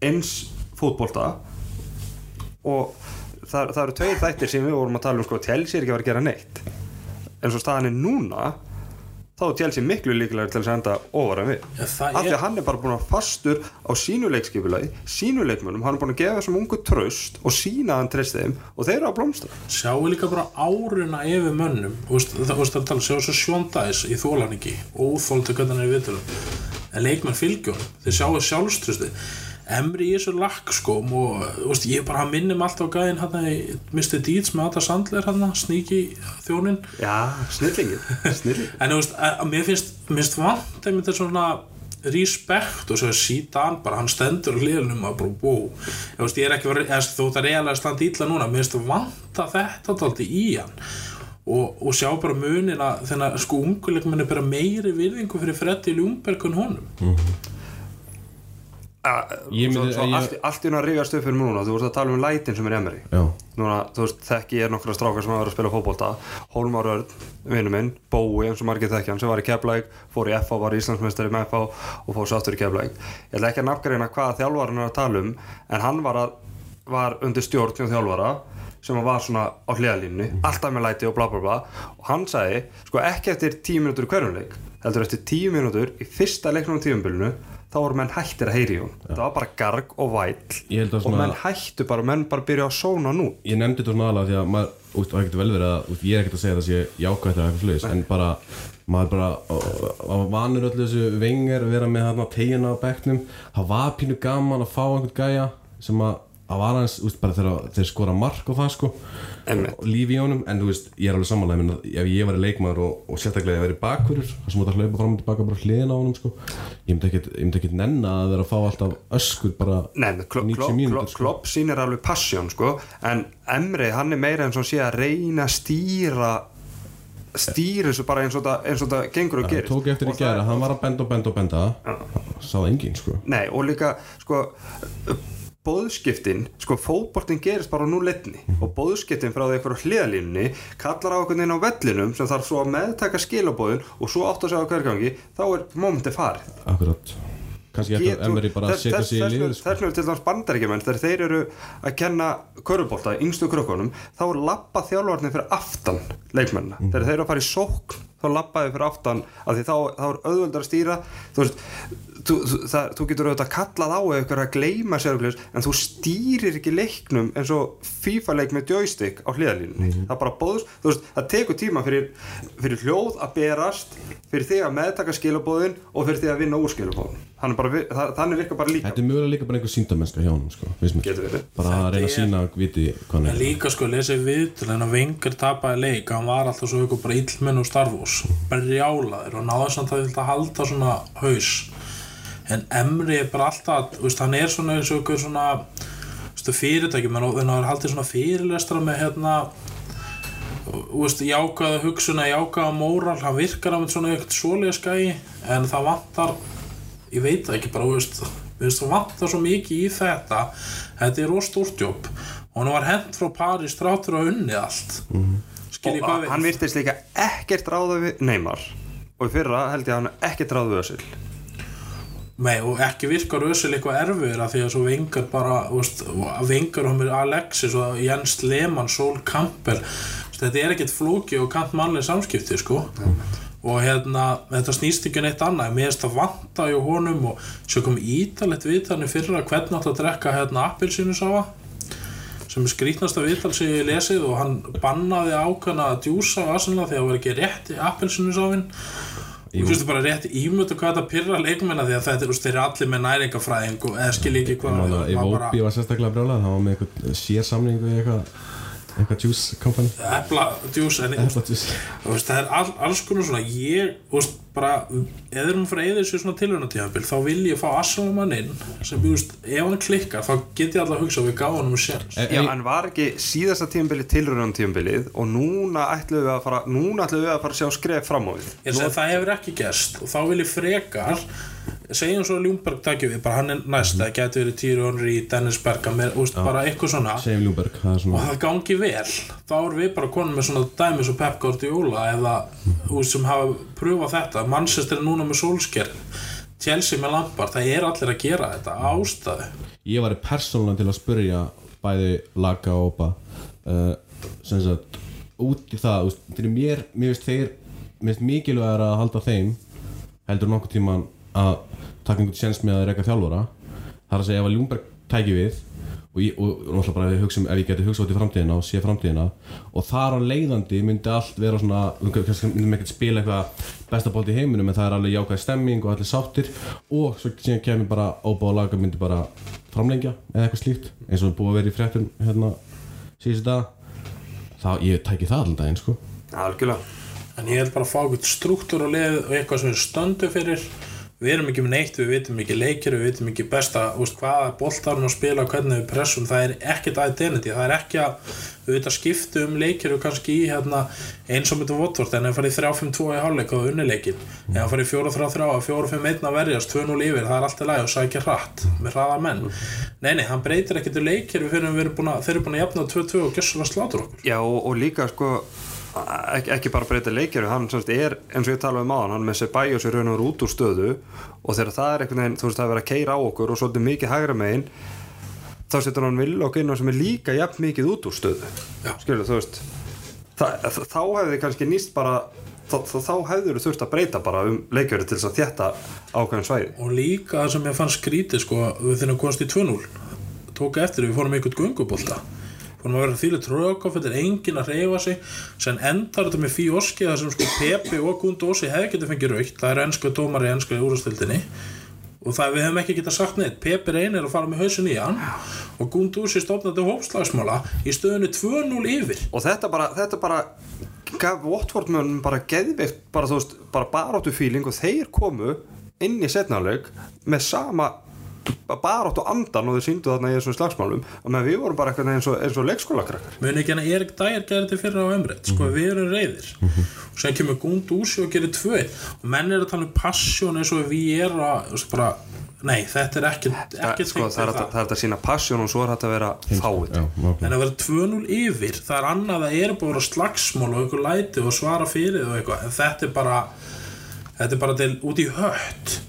eins fótbolta. Og það, það eru tveir þættir sem við vorum að tala um sko, Chelsea er ekki að vera að gera neitt. En svo staðan er núna þá er Chelsea miklu líkilega til að enda ofar en við. Ja, af því er- að hann er bara búin að fastur á sínu leikskipulagi, sínu leikmönnum hann er búin að gefa þessum ungu tröst og sína hann treyst þeim og þeir eru að blómstra. Sjáu líka bara áruna yfir mönnum. Þú veist, það þú veist að tala, sjáu svo sjóndæs í þólaningi óþóldu hvernig hann er í viðtölum. En leikmenn fylgjum, þeir sjáu sjálfstrusti Emri í þessu lakkskóm og veist, ég bara minnum alltaf á gæðin hann í Mr. Deeds með Ada Sandler hann sníki þjónin já, snillingir en þú veist, að, að mér finnst, finnst vant einmitt þetta svona respekt og svo síðan bara hann stendur á hliðunum og bara wow. Þú veist, ég er ekki verið, þú þetta er eiginlega standa ítla núna, mér finnst vanta þetta taldi í hann. Og, og sjá bara munin að þennan sko unguleikmenni bara meiri virðingu fyrir Freddi Ljungberg en honum. Ég svo, myndi- svo ég- allt, í hún að rifjast upp fyrir núna þú veist að tala um lætin sem er Já. núna, þú veist, þekki ég er nokkra strákar sem hafa verið að spila fótbolta. Hólmar Örn, vinnu minn, Bói eins og margir þekki hann sem var í Keflæk fór í FH, var Íslandsmeistari með FH og fór sáttur í Keflæk ég ætla ekki að nafngreina hvaða þjálfara hann er að tala um en hann var, að, var undir stjórn hjá þjálfara sem var svona á hliðalínu alltaf með læti og bla bla bla. Og hann sagði, sko ekki eftir tíu minútur í hverjumleik heldur eftir tíu minútur í fyrsta leiknum á tíumbylunu þá voru menn hættir að heyri hún það var bara garg og Ég að og menn hættu bara, menn bara byrja að sóna nú. Ég nefndi þetta svona aðalega því að maður, út, og það getur vel verið að út, ég er ekkert að segja að það sé jákvæmt eða eitthvað sluðis en bara, maður bara á vanur öllu þessu vengar vera með þarna tegina á bekknum. Það var pínu gaman að fá einhvern gæja sem að, að var aðeins, út, bara þegar þeir skora mark og það sko. Og lífi í honum, en þú veist, ég er alveg samanlega ef ég var leikmaður og, og sérstaklega ég væri bakverður, það sem út að hlaupa fram og tilbaka bara hliðina á honum sko ég myndi ekkert, ég myndi ekkert nenna að vera að fá alltaf öskur bara Nei, Klopp, 90 Klopp, mínútur sko. Klopp sýnir alveg passjón sko, en Emre, hann er meira eins og sé að reyna að stýra stýra þessu bara eins og það, eins og það gengur og gerist. tók eftir í það- gera, hann var að benda og benda og benda sá það enginn sko. Nei, og líka, sko bóðskiptin, sko fótboltin gerist bara á núleitni og bóðskiptin frá því eitthvað hliðalínunni kallar á einhvern veginn á vellinum sem þarf svo að meðtaka skilabóðin og svo átt að segja á hverjangi þá er mómenti farið. Akkurat. Kannski eftir að Emery bara setja sig í vegna- sko. Þess vegna er til dæmis bandaríkjumenn þegar þeir eru að kenna körubólta, yngstu krökkunum þá lappa þjálfarnir fyrir aftan leikmennina, Mhm. þegar þeir eru að fara í sókn þá lappaði fyrir aftan af því þá, þá er auðveldar að stýra. Þú veist Þú, þú, það, þú getur auðvitað kallað á ykkur að gleyma sér okkur, en þú stýrir ekki leiknum eins og FIFA leik með joystick á hliðalínunni Mhm. það bara bóðs, þú veist, það tekur tíma fyrir, fyrir hljóð að berast fyrir þig að meðtaka skilabóðin og fyrir þig að vinna úr skilabóðin þannig, bara, vi- það, þannig virkar bara líka. Þetta er mögulega líka bara einhver síndamennska hjá honum sko. Bara að reyna að sína viti hvað hann er. Líka sko, lesið viðtöl en að Vengar tapaði leik hann var alltaf svo ykkur bara illmenn og starfús bara rjálaður og náði samt að þetta halda svona haus en Emri er bara alltaf þú veist, hann er svona eins og ykkur svona þú veist, fyrirtæki, menn og hann er haldið svona fyrirlestra með hérna jákaða hugsuna jákaða móral, hann virkar af svona eitthvað svolega skæi en það vantar ég veit það ekki bara, þú veist það vantar svo mikið í þetta. Þetta er óstúrtjóp og hann var hent frá París þráttur að unni allt. Mm -hmm. og hann virtist líka ekkert ráða við Neymar. Og í fyrra held ég að hann ekkert ráða við Özil Nei, og ekki virkar Össil eitthvað erfiður af því að svo vengar bara veist, vengar hann með Alexis og Jens Lehmann, Sol veist, þetta er ekkert flóki og kant mannlega samskipti sko. Og hérna, þetta snýst ekki um neitt annað. Mér finnst það vanta í honum og svo kom ítalegt viðtalni fyrra hvernig átt að drekka hérna appelsínusafa sem er skrítnasta viðtal sem ég lesið og hann bannaði ákveðna að djúsa á Arsenal því að það var ekki rétt í appelsínusafin Þú finnst bara rétt ímyndu hvað þetta pyrra leikmenna því að þetta er, þeir eru allir með næringafræðing og eða skil ekki hvað Óbi var sérstaklega brjálað það var með sér samning við eitthvað eitthvað juice company? En þú Epla juice. Þú veist, það er all, alls konar svona ég, þú veist, bara eða erum fyrir eða þessu svona tilhörnatíðanbíl þá vil ég fá Assalman inn sem, þú veist, ef hann klikkar þá get ég alltaf að hugsa við gáðum um séns. Eh, Já, hann var ekki síðasta tímabilið tilröðan tímabilið og núna ætlum við að fara núna ætlum við að fara að sjá skref fram á segi það hefur ekki gerst og þá vil ég frekar segjum svo að Ljúmberg takja við bara hann er næst, það geti verið Týri Henry, Dennis Bergam úst, bara eitthvað svona. Segjum er og það gangi vel. Þá erum við bara konum með svona dæmi svo Pep Guardiola eða úst, sem hafa pröfað þetta, Manchester er núna með Solskjær Chelsea með Lampard, það er allir að gera þetta ástæðu. Ég var persónulega til að spurja bæði Laga og Opa uh, sem sagt út í það, veist, fyrir mér mér finnst þeir, mér finnst mikilvægur að halda þeim heldur nokkuð tíman að taka einhvern séns með að reyka þjálfara. Það er að segja ef að Ljúmberg tæki við og, ég, og, og náttúrulega bara ef, ég hugsa, ef ég geti hugsað út í framtíðina og sé framtíðina og þar á leiðandi myndi allt vera svona kannski myndum ekkert spila eitthvað besta bótt í heiminum en það er alveg jákvæð stemming og allir sáttir. Og svo síðan kemur bara óbá og laga myndi bara framlengja eða eitthvað slíkt eins og er búið að vera í fréttum hérna síðustu dag þá ég tæki það allan daginn sko. Algjörlega. En ég held bara að fá eitthvað struktúr og leið og eitthvað sem við stöndu fyrir við erum ekki með neitt, við vitum ekki leikir við vitum ekki besta, úst, hvaða boltarinn að spila hvernig við pressum, það er ekkert identity, það er ekki að við veit að skipta um leikir og kannski í hérna, eins og með Votvort, en ef farið 3-5-2 í hálfleik og unnileikin, ef farið 4-3-3 og 4-5-1 að verjast, 2-0 yfir það er alltaf læg og sækja hratt með hraða menn. Nei, nei, hann breytir ekkert leikir við fyrir við erum búin að, þeir eru búin að jafna 2-2 og gjössulega slátur okkur. Já og líka sko ekki, ekki bara breyta leikjari hann semst, er eins og ég talaði um aðan hann með Ceballos er raun og veru út úr stöðu og þegar það er einhvern veginn þú veist það er verið að keira á okkur og svolítið mikið hægra megin þá setur hann Willock inn á sem er líka jafn mikið út úr stöðu. Skilur þú veist það, þá hefði kannski nýst bara þá, þá, hefður þú þurft að breyta bara um leikjari til þess að þjætta ákveðin svæði. Og líka það sem ég fann skrítið sko, við þurfum að komast í 2-0 tók eftir við fórum einhvern göngubólta fórum að vera þetta er engin að reyfa sig. Sen endar þetta með Fíoski þar sem sko Pepe og Gundósi hefði getið fengið raukt það eru ennsku dómar í ennsku úrstildinni og það við hefum ekki getað sagt neitt. Pepe reynir að fara með hausin í hann. Og Gundósi stofnaði hópslagsmála í stöðunni 2-0 yfir. Og þetta bara, þetta bara gaf Watford mönnum bara geðveikt bara þú veist, bara baráttu fíling og þeir komu inn í setnáleik með sama baráttu andan og þeir síndu þarna í þessum slagsmálum. Og við vorum bara eitthvað eins og, eins og leikskólakrakar muni ekki hann að Erik Dyer gerir þetta fyrir á Emreit sko við erum reyðir og sen kemur Gundúsi og gerir tvö og menn er að tala um passion eins og við erum að bara, nei þetta er ekki, ekki sko, það, er hægt að- er að sína passion og svo er þetta að vera fáið en að vera 2-0 yfir það er annað að er bara slagsmál og einhver læti og svara fyrir og eitthvað. En þetta er bara þetta er bara til út í hött.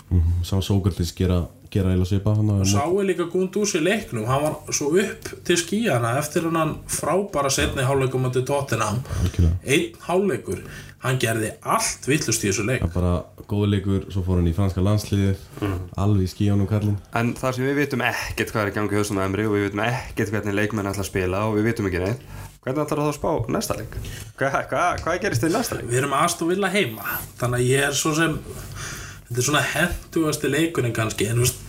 Sá Sókratis gera, gera eila svipa að sáu líka Gundús í leiknum. Hann var svo upp til skíjana eftir hann frábæra setni hálfleikum til Tottenham. Einn hálfleikur. Hann gerði allt villust í þessu leik. Bara góðu leikur, svo fór hann í franska landsliðið. Alveg í skíjónum kallinn En þar sem við vitum ekkert hvað er í gangi í haustum á Emri og við vitum ekkert hvernig leikmenn ætla að spila og við vitum ekki neitt. Hvernig ætlar það að spá næsta leik? Hvað, hvað, hvað gerist til næsta leik? við erum aðstof vilja heima þannig að ég er svo sem þetta er svona hentugasti leikurinn kannski en, þú veist,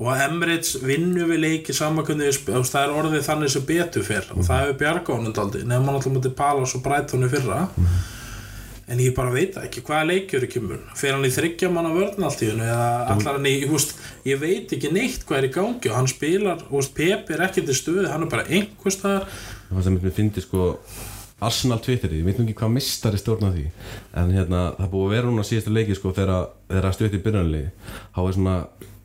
og Emirates vinnu við leiki samankunni það er orðið þannig sem betur fyrr og það hefur bjarga honum daldi nefnum alltaf mútið Palas og Brighton í fyrra. En ég bara veit ekki hvaða leikjur er kemur? Fyrir hann í þryggja manna vörn allt í hennu eða allar hann í, veist, ég veit ekki neitt hvað er í gangi og hann spilar, þú veist, Pepe er ekki til stöði, hann er bara einhvers staðar. Það að mér fyndi sko Arsenal Twitterið, ég veit nú ekki hvað mistari stjórna því en hérna, það er búið að vera núna síðasta leiki sko þegar að stjórn í byrjunlið þá er svona,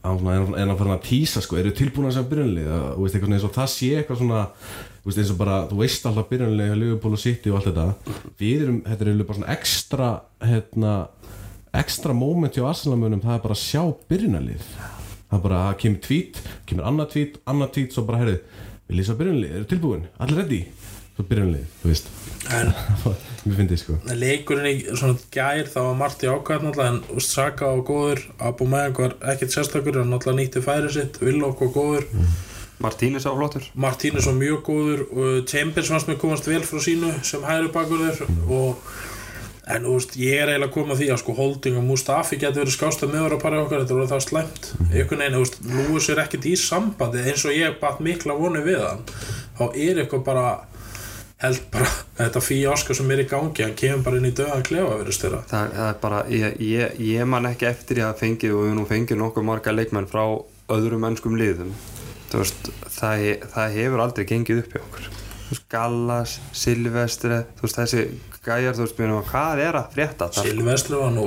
er hann farin að tísa sko, eru tilbúin að segja byrjunlið eins og það sé eitthvað svona veist eins og bara, þú veist alltaf byrjunlið Liverpool og City og allt þetta. Við erum, þetta er bara svona ekstra hérna, ekstra moment hjá Arsenal-munum, það er bara að sjá byrjunlið það er bara, það kemur tweet kemur annað tweet, annað tweet, svo bara heyrðu við lýsa byrjunlið, eru tilbúin, allir ready svo byrjunlið, þú veist. En mér finnst þið sko leikurinn í svona gær það var margt í ákvæð náttúrulega en úst, Saka var góður, Abu Mayang var ekkert sérstakur hann náttúrulega nýtti færi sitt Willock var góður, Martínez á flottur. Martínez var mjög góður og Chambers fannst mér komast vel frá sínu sem hægri bakurður og en úst, ég er eiginlega að koma að því að sko Holding og Mustafi getur verið skásta meður að pari okkar þetta voru það slæmt. Einhvern veginn, úst, Lewis er ekkert í sambandi eins og ég batt mikla voni við hann þá er eitthvað bara held bara þetta fíaska sem er í gangi hann kemur bara inn í döðan klefa verið styrra það, það er bara, ég, ég, ég man ekki eftir ég að fengið og við nú fengið nokkuð marga leikmenn frá öðrum mennskum liðum. Veist, það, það hefur aldrei gengið upp hjá okkur. Gallas, Silvestre veist, þessi gæjar, þú veist, mínum, hvað er að frétta? Það? Silvestri var nú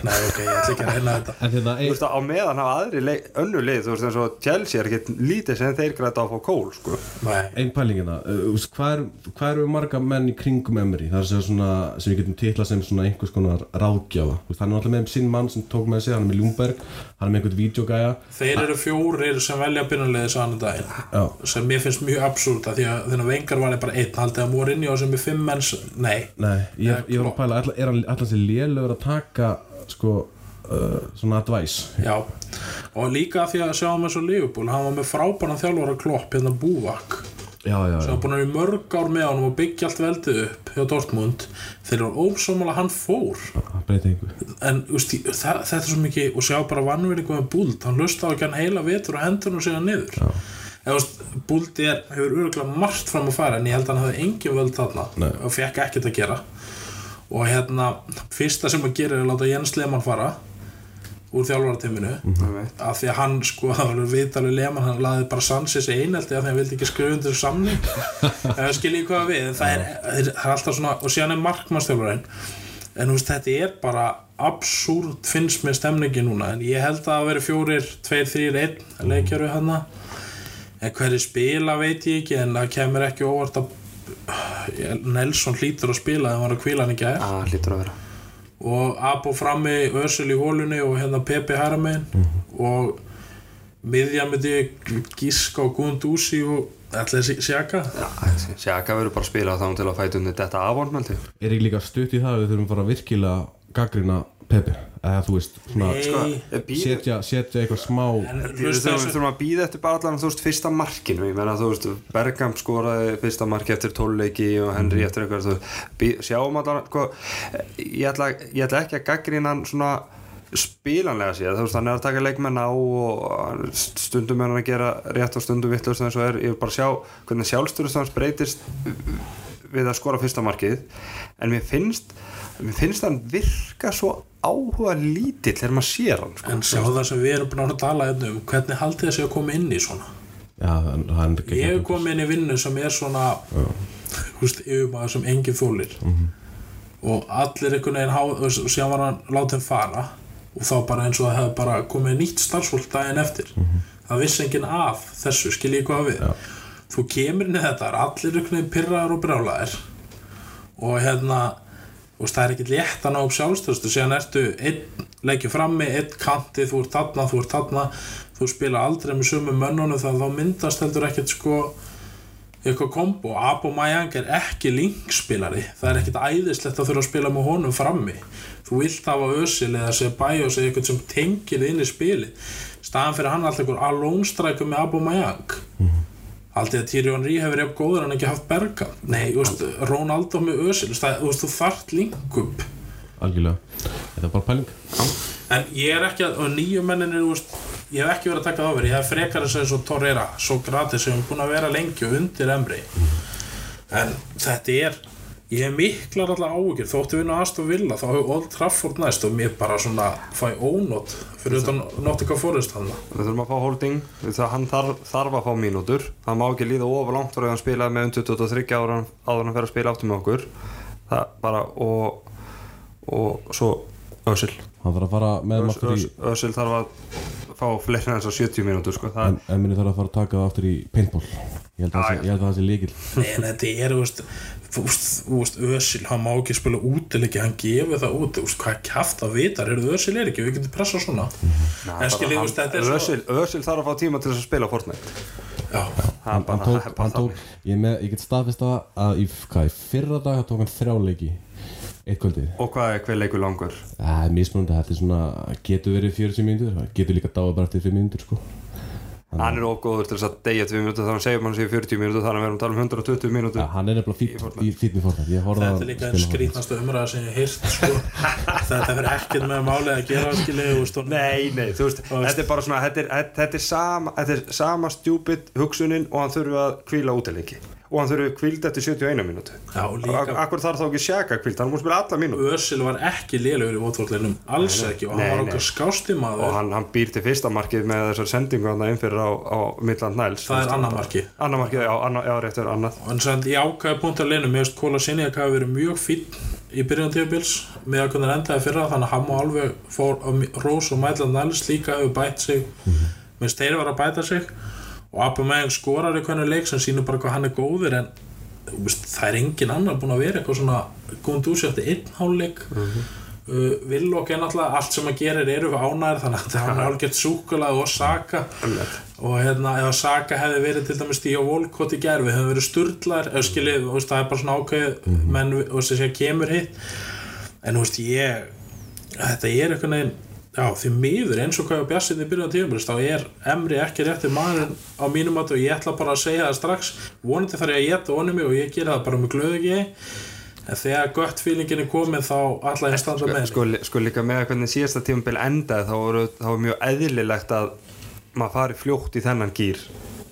nei ok, ég ætla ekki að reyna þetta. En hérna, Þú veist, á meðan hafa aðri leik, önnu lið, þú veist, eins og Chelsea er ekkert lítið sem þeir græta á að fá kól, sko. Nei, ein pælingina uh, þú veist, hvað, er, hvað eru marga menn í kringum Emery? Það er sem, svona, sem við getum titlað sem svona einhvers konar ráðgjáða Þú veist, hann er alltaf með sinn mann sem tók með sig, hann er með Ljungberg hann er með einhvern videogæja þeir eru fjórir sem velja byrjunlega sannu daginn Já. sem mér finnst mjög absúrda því að þennan vengar var bara einn haldið að Mourinho á sem er fimm menns, nei Nei, ég, ég var að pæla, ætla- er hann alltaf sér lélögur að taka sko, uh, svona advice? Já, og líka því að sjáum eins og Liverpool, hann var með frábæran þjálfara klopp hérna Búvak Já, já, sem já, var búin að vera í mörg ár með honum og byggja allt veldið upp hjá Dortmund. Þeir eru ósámála hann fór. En úst, það, þetta er svo mikið og sjá bara vannverðingu með Búld hann hlusta á ekki hann heila vetur og hendur hann síðan niður eða úst, Búld er, hefur öruglega margt fram að fara en ég held að hann hafði engin völd þarna Nei. og fekk ekkert að gera. Og hérna, fyrsta sem að gera er að láta Jens Lehmann fara úr þjálfaratiminu mm. af því að hann sko, það var viðtalið Lehmann hann laði bara Sanchez í einelti af því að hann vildi ekki skrifa undir samning. Það skiljið hvað við? Það er, það er alltaf svona og síðan er markmannstjálfarinn en þú veist þetta er bara absúrt finnst mér stemningi núna. En ég held að það veri fjórir, tveir, þrýr, einn leikjaru hann en hverju spila veit ég ekki en það kemur ekki óvart að Nelson hlýtur að spila hann var að kvíla hann ekki að Ah, hlýtur að vera. Og Abo frammi Örsel í hólunni og hérna Pepe Haramein og miðja myndi gíska og Gundúsi og allir sjaka Sjaka verður bara að spila þá til að fæta undir þetta afvonmeldi Er ekki líka stutt í það að við þurfum bara virkilega gaggrina Pepe eða þú veist, svona Nei, setja, setja eitthvað smá hlusta þurfum, að býða eftir bara allan þú veist fyrsta markinu. Ég meina þú veist Bergam skoraði fyrsta marki eftir tóluleiki og Henry eftir eitthvað þú sjáum allan sko, ég, ætla, ég ætla ekki að gaggrina hann svona spilanlega sér þú veist hann er að taka leikmenn á og stundum er hann að gera rétt og stundum vittlust eins og er. Ég vil bara sjá hvernig sjálfstöðust hans breytist við að skora fyrsta markið en mér finnst mér finnst hann virka svo áhuga lítill þegar maður sér hann sko. en sjá það sem við erum búin að tala hérna um hvernig haldið þessi að koma inn í svona? Já, ég hef komið inn í vinnu sem er svona yfirmaður sem engin þólir og allir einhvern veginn og síðan var hann látið fara og þá bara eins og það hefði bara komið nýtt starfsfólk daginn eftir. Það vissi enginn af þessu, skil ég hvað við þú kemur inn í þetta, allir einhvern veginn pyrraðar og brjálæðir og hérna og það er ekkert létt að ná upp sjálfstöðust og síðan ertu einn leikju frammi, einn kanti, þú ert þarna, þú ert þarna. Þú spila aldrei með sömu mönnunum þá myndast heldur ekkert sko eitthvað kombo, Aubameyang er ekki linkspilari, það er ekkert æðislegt að þurfa að spila með honum frammi. Þú vilt hafa Özil eða Ceballos eða eitthvað sem tengir inn í spili staðan fyrir hann alltaf einhver alone striker með Aubameyang Haldið að Thierry Henry hefur jafn góður en ekki haft berga Nei, veist, Ronaldo með Özil það- þú veist, þú þarft linkup algjörlega. Þetta er bara pæling. En ég er ekki að, og nýju menninir, veist Ég hef ekki verið að taka það over, ég hef frekar að segja svo Torreira, svo gratis sem er búin að vera lengi og undir Emri En þetta er, ég hef miklar allar áhugir Þóttu við nú aðstof vilja, þá hefur Old Trafford næst og mér bara svona fæ ónót fyrir utan Nottingham Forest hann Við þurfum að fá holding, hann þarf, þarf að fá mínútur. Það má ekki líða ofur langt því að hann spilaði með um 23 ára áður hann fer að spila áttum með okkur. Það bara og, og svo Ösil hann þarf að fara með hann aftur í Ösil þarf að fá fleiri en þess að 70 mínútur sko. það, en, en minni þarf að fara að taka það aftur í paintball. Ég held að, það sé- líkil Nei, en þetta er, þú veist, Ösil, hann má ekki spila útileiki, hann gefur það út, þú veist, hvað kæft að vitar, er Ösil er ekki, við getum pressað svona. er Ösil þarf að fá tíma til þess að spila Fortnite. Já, hann, tók, ég, með, ég get staðfist að, að í, hvað, í fyrra dag tók hann þrjá leiki eitt kvöldið Og hvað er hver leikur langur? Það er mismunandi, þetta er svona, getur verið 40 mínútur, það getur líka dáið bara eftir 5 mínútur sko. Hann er ofgóður til þess að deyja 2 mínútur þannig að segja mann sér 40 mínútur þannig að við erum að tala um 120 mínútur Ja, hann er nefnilega Fortnite. í horfði þetta er líka einn skrítnasta umræða sem ég heyrt, sko, þetta fyrir ekkert með málið að gera, og Nei, nei, þú veist, þetta er bara svona þetta er, er sama, þetta er sama stjúpid hugsunin og hann þurfi að kvíla útileiki og hann þurfi kvíld eftir 71 mínútu. Já, og líka- Akkur þarf þá ekki sjaka kvíld, hann múið spila alla mínútu. Ösil var ekki lélugur í vótvortleginum, alls ekki, og hann Nei, var nei. okkar skásti og hann, hann býr til fyrsta markið með þessar sendingu hann inn fyrir á, á Midland Niles. Það er annar marki. Annar markið, já, annar, já, rétt er annað. Og hann sagði, ég ákvæði punkt að leinu, mér veist Kóla Sinjak hafi verið mjög fín í byrjun tíðabils með að hvernig endaði fyrra þannig að hann má alveg fór á Rós og Mæland Nælis líka hefur bætt sig. Mér veist og Abba skorar í hvernig leik sem sýnur bara hvað hann er góður en veist, það er engin annar búin að vera eitthvað svona góðum dúsi eftir einn hálfleik. Uh, Villok er náttúrulega allt sem hann gerir eru ánæður þannig að hann er algjört súkulega og Saka. Og hérna ef Saka hefði verið til dæmis Stíó Volkot í gerð við hefðum verið sturlar ef skiljið, þú veist, það er bara svona ákveð menn, þú veist, þessi að kemur hitt. En þú veist, ég þetta er eitthvað neginn já, því miður eins og hvað ég bjassið í byrjun tíumbrist þá er Emri ekki réttir maður á mínum matu og ég ætla bara að segja það strax. Vonandi þarf ég að geta mig og ég gera það bara með glöðu ekki. En þegar gött feelingin er komin þá ætla ég að standa með sko, sko líka með hvernig síðasta tímabil endaði þá voru, þá var mjög eðlilegt að maður fari fljótt í þennan gýr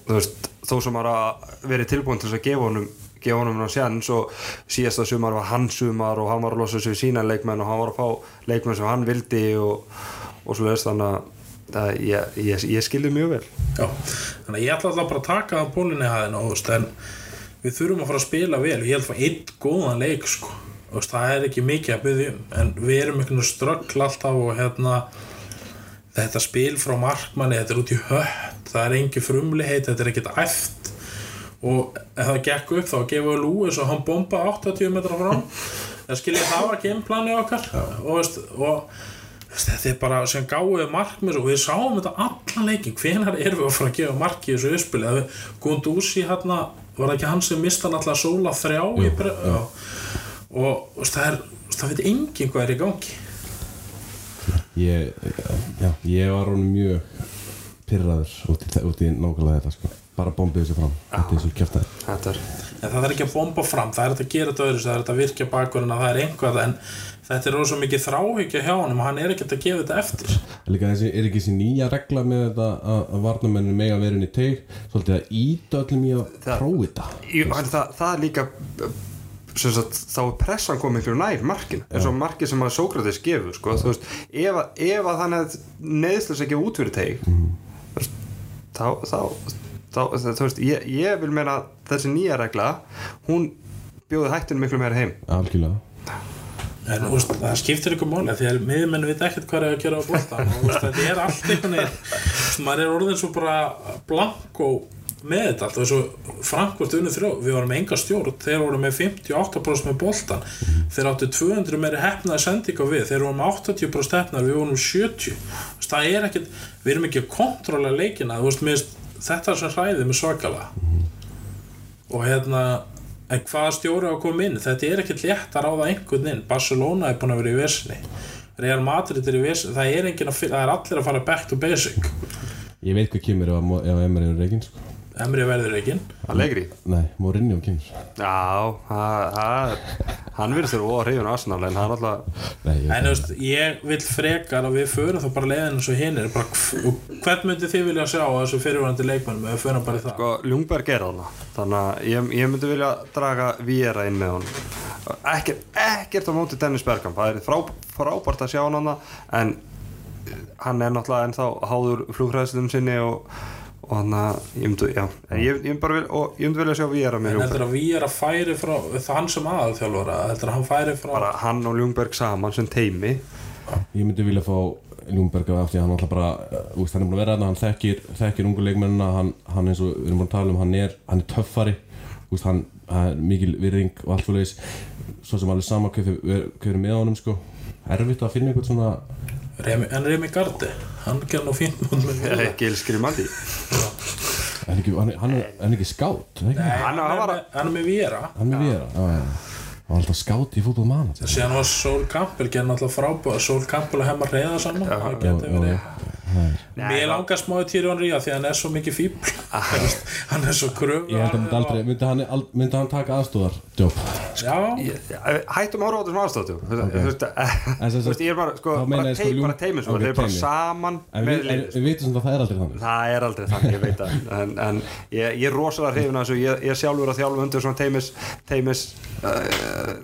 þú veist, þó sem maður að verið tilbúin til að gefa honum gefa honum ná sjans og síðasta sumar var hans sumar og hann var að losa við sína leikmenn og hann var að fá leikmenn sem hann vildi og, og svo leist þannig að ég, ég, ég skilði mjög vel. Já, þannig að ég ætla alltaf bara að taka það bólinni og veist, en við þurfum að fara að spila vel. Ég held að fá einn góðan leik sko. Veist, það er ekki mikið að byggja um en við erum einhvern veginn ströggl alltaf og hérna þetta spil frá markmanni, þetta er út í hött það er engi frumliheit, þetta er ekkert æft og ef það gekk upp þá gefum við Lúis og hann bomba 80 metra fram. Það skilja það var gameplani okkar. Og, veist, og þetta er bara sem gáðið markmið og við sáum þetta allan leikin hvenar erum við að fara að gefa marki í þessu uppspili? Gundúsi hérna var ekki hann sem mista náttúrulega sóla þrjá bre- já. og veist, það er það veit enginn hvað er í gangi. Ég, já, ég var mjög pyrraður út í, í nákvæmlega þetta sko. Bara bombið þessu fram. Út í þessu kjæftæði þetta er en það er ekki að bomba fram, það er þetta að gera þetta öðru það er þetta að virkja bakurinn að það er einhvað en þetta er rosa mikið þráhyggja hjá honum og hann er ekkert að gefa þetta eftir. Líka þessi, er ekki þessi nýja regla með þetta að, að varnamennin mega vera inn í teig svolítið að íta öllum í að prófa þetta? Það, það er líka sem sagt, þá er pressan komið miklu nær markin eins og markin sem að Sókrates gefur sko, veist, ef, að- ef að hann hefði neðslis ekki út fyrir teig þú veist, þá, þá, þá þú veist, ég, ég vil meina að þessi nýja regla hún bjóði hættinu miklu meira heim. Algjörlega. En úst, það skiptir ykkur máli því að miðmenn veit ekkert hvað er að gera á og úst, þetta er allt einhvern veginn maður er orðin svo bara blanko með þetta allt. Og eins og Frankfurt unnið þrjó við vorum með enga stjórn, þeir voru með 58% með boltan, þeir áttu 200 meiri hefnaði sendinga við, þeir voru með 80% hefnaði, við vorum með 70 Þú veist, það er ekkit, við erum ekki að kontróla leikina, þú veist, finnst þetta er sem hræðið með svakala og hérna en hvaða stjóri á að koma inn? Þetta er ekkert létt að ráða einhvern inn. Barcelona er búin að vera í vesni Real Madrid er í vesni, það er að það er allir að fara back to basic. Ég veit hvað kemur ef, ef Emre er reygin sko. Emri verður ekki að leikri Nei, Mourinho kemur. Já, hann þér óa hrifun á Arsenal en hann alltaf Nei, ég, en þú veist, ég vil frekar að við förum þá bara leiðin eins og hinn er og hvern myndi þið vilja sjá á þessu fyrirvænandi leikmannum ef við förum bara í það? Sko, Ljungberg er þarna þannig að ég, ég myndi vilja draga Viera inn með hann ekkert, ekkert á móti Dennis Bergkamp það er frá, frábært að sjá hann en hann er náttúrulega ennþá háður flugræðslun sinni og, og hann að ég myndi, já, en ég, ég myndi bara vil, og ég myndi vilja sjá Viera með en Ljungberg. heldur að að færi frá það hann sem aðalþjálfara, heldur að hann færi frá bara hann og Ljungberg saman sem teimi ég myndi vilja fá Ljungberg af því að hann alltaf bara uh, úst, hann er búin að vera þarna, hann þekkir, þekkir ungu leikmennina hann, hann eins og við erum búin að tala um hann er, hann er töffari. Úst, hann, hann er mikil virðing og allt fyrir svo sem alveg sama hvað við hvað við erum með honum sko. Erfitt að finna einhvern svona Remi, en Remi Gardi, hann gerði nú með mér Gilskri Mandi hann er ekki, hann hann hann ekki skátt er ekki? Hann- hann, hann er var með, hann er með Viera hann var alltaf skátt í fútbolmann síðan var Sol Campbell gerði náttúrulega frábæð Sol Campbell og Hemmar reyða saman það já, verið. Mér langar smá í Tyrion Ría því að hann er svo mikið fíbl hann er svo kröf ég held að aldrei myndi hann, al- myndi hann taka aðstóðar jobb já, hættum ára á þessum aðstáttu þú veist En sem þú sagt, veist, ég er bara sko, sko teim, Ljung- bara teimin sko, þeir eru bara saman við, vitum sem það er aldrei þannig. Það er aldrei þannig, ég veit það. En, en ég, ég er rosalega hrifin að þessu. Ég, ég er sjálfur að þjálfa undir svona teimis, teimis uh,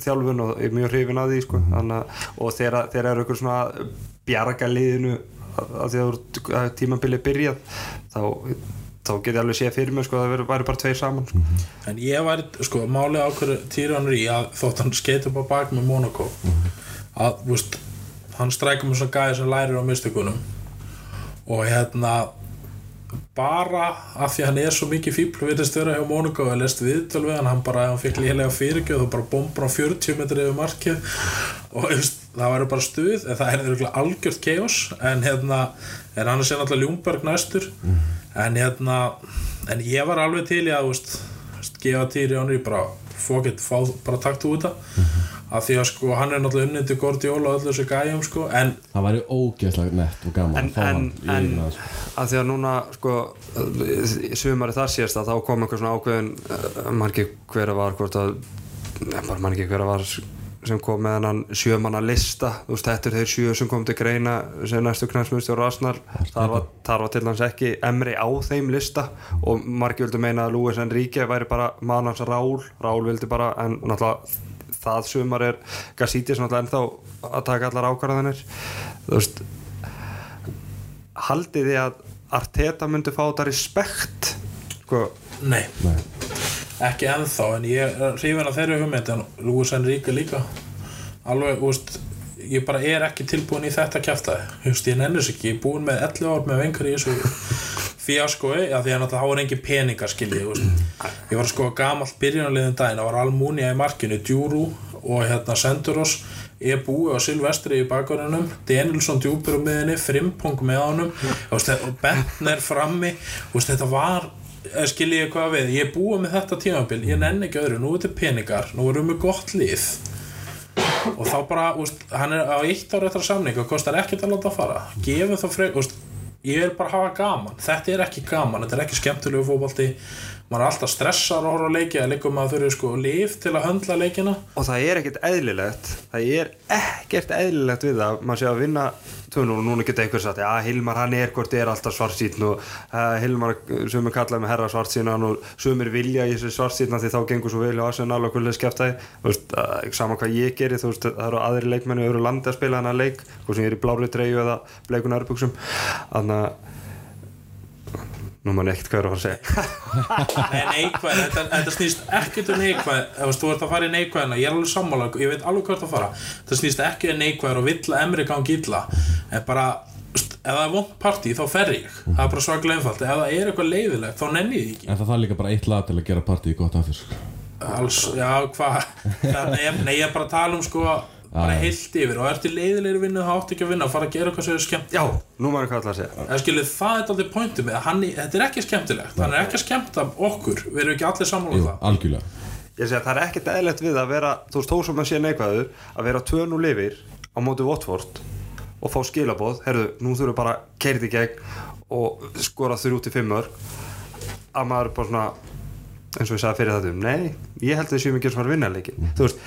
þjálfun og ég er mjög hrifin að því sko. Að- og þegar eru ykkur svona bjarga liðinu að því að að tímabilið byrjað þá, þá get ég alveg séð fyrir mig sko, að það væri- bara tveir saman sko. en ég væri sko, málið á hverju Tyrion Ría þótt hann skeit upp á bak með Monaco að, þú veist hann strækir með svona gæði sem lærir á mistökunum og hérna bara af því að hann er svo mikið fíbl virðist vera hjá Monaco og lest viðtöl við hann, hann bara, hann fekk lélega fyrirgjöð og bara bombar á 40 metri yfir markið. Og það væri bara stuð en það er örugglega algjört chaos en hérna, en hann er sér náttúrulega Ljungberg næstur. En hérna en ég var alveg til í að, þú veist, gefa týri ánri bara fókitt, fá, bara taktu út það af því að sko, hann er náttúrulega unnið til Gordiola og öllu þessu gæjum sko, en það væri ógeðslega nett og gaman en, að en, hann en eina sko. að því að núna sko, sumari það sést að þá kom einhver svona ákveðin uh, margir hver að var hvort að ja, bara margir hver að var sem kom með hennan sjömanna lista. Þú veist, þetta er þeir sjö sem kom til greina sem næstu knæsmjöstjóra Arsenal. Þar var, þar var til hans ekki emri á þeim lista og margir vildu meina að Luis Enrique væri bara mann hans Rál, Rál vildi bara en náttúrulega það sumar er Gassítis náttúrulega ennþá að taka allar ákvarðanir. Þú veist haldið þið að Arteta myndi fá þetta respekt? Sko, nei, Nei. ekki ennþá en ég er hrifin að þeirri hugmynd en Lúis Enrique líka. Alveg, þú veist ég bara er ekki tilbúin í þetta veist, ég nennis ekki, ég er búin með 11 ár með vengur í þessu fíaskoi að því að náttúrulega þá er engin peningar skilji ég, var sko gamalt byrjunarliðin daginn það var Almunia í markinu, Djúru og hérna Senduros Ebu og Silvestri í bakgrunum Danielsson djúpur á miðinni, Frimpong með honum veist, og Bentner frammi veist, þetta var eh, skilji ég hvað við, ég búið með þetta tímabil ég nenni ekki öðru, nú er þetta peningar nú erum við gott lið. Og þá bara, úst, hann er á eitt ára eftir samning og kostar ekkert að láta að fara. Gefum þá frek, úst, ég vil bara hafa gaman. Þetta er ekki gaman, þetta er ekki skemmtilegu fótbolti maður er alltaf stressar að horfa á leiki að líka maður þurfi sko líf til að höndla leikina. Og það er ekkert eðlilegt það er ekkert eðlilegt við það maður sé að vinna 2-0 og núna geta einhver sagt já Hilmar hann er hvort er alltaf svartsýtn og uh, Hilmar sumir kallaði með herra svartsýnan og sumir vilja í þessu svartsýtna því þá gengur svo vel á Arsenal og hvernig skeftaði uh, sama hvað ég geri þú veist, það eru aðri leikmenni í öðru landi að spila þennan leik hvort sem ég er í blári treyju eða bleikun ærbuksum þannig að nú mann ekkert hvað er að fara að segja. En neikvæð, þetta, þetta snýst ekkert um neikvæð ef þú ert að fara í neikvæðina, ég er alveg sammála ég veit alveg hvert að fara, þetta snýst ekki um neikvæður og vill að emri gangi illa. En bara, ef það er vond partí þá fer ég. Það er bara svaklega einfalt, ef það er eitthvað leiðilegt þá nenni ég því ekki. En það þarf líka bara eitt lag til að gera partíi gott aftur sko. Alls, já, hvað? Nei, ég er bara að tala um sko bara heilt yfir og ertu leiðilegri vinnu þá áttu ekki að vinna, fara að gera eitthvað sem er skemmt. Já, nú maður hvað ætla að segja Það skilur, það er aldrei pointið með að þetta er ekki skemmtilegt, hann er ekki að skemmta okkur, við erum ekki allir sammála um Jú, það. algjörlega. Ég segi að það er ekkert eðlert við að vera þú veist, þó sem að sé neikvæður að vera tvönu lifir á móti Watford og fá skilaboð, herðu, nú þurfum bara keirið í gegn og skora þurr út í fimmur að maður bara svona eins og ég sagði fyrir þetta nei, ég held að þessi mikið sem var vinnaleikin þú veist,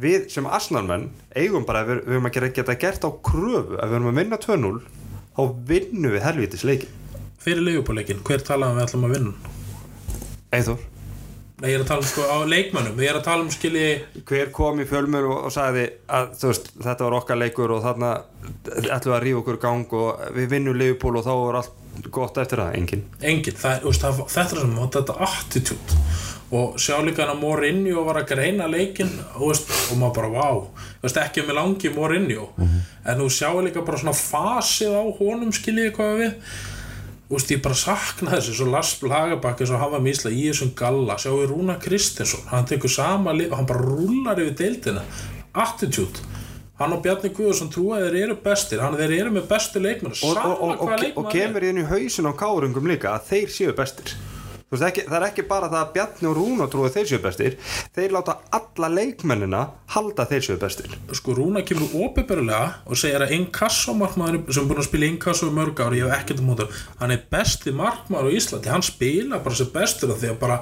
við sem asnarmenn eigum bara, við, við höfum að gera, geta gert á kröfu, ef við höfum að vinna 2-0 þá vinnum við helvítis leikin Fyrir leifupáleikin, hver talaðum við ætlum að vinna? Eithor Nei, ég er að tala um sko á leikmönnum, ég er að tala um skilji hver kom í fjölmur og, og sagði að veist, þetta var okkar leikur og þarna ætlum við að rífa okkur gang og við vinnum Liverpool og þá er allt gott eftir það, engin enginn, það, veist, það, þetta er sem þetta attitude og sjá líka hann að Mourinho var að greina leikin og, veist, og maður bara, vá. Þú veist, ekki um mig langi Mourinho. En þú sjá líka bara svona fasið á honum skiljið hvað við? Þú veist, ég bara sakna þessu svo Lars Blagabakki svo hafa mísla í þessum galla. Sjáu við Rúna Kristinsson hann tekur sama og hann bara rúlar yfir deildina. Attitude. Hann og Bjarni Guðarsson trúa að þeir eru bestir. Hann þeir eru með bestu leikmenn. Og, og, og, og, og, og kemur inn í hausin á kárungum líka að þeir séu bestir veist, ekki, það er ekki bara það að Bjarni og Rúna trúið þeir séu bestir þeir láta alla leikmennina halda þeir séu bestir. Sko Rúna kemur óbyrgulega og segir að Inkasso markmaður sem er búin að spila Inkasso í mörg ári, ég hef ekkert um mótur hann er besti markmaður á Íslandi hann spila bara sem bestur af því að bara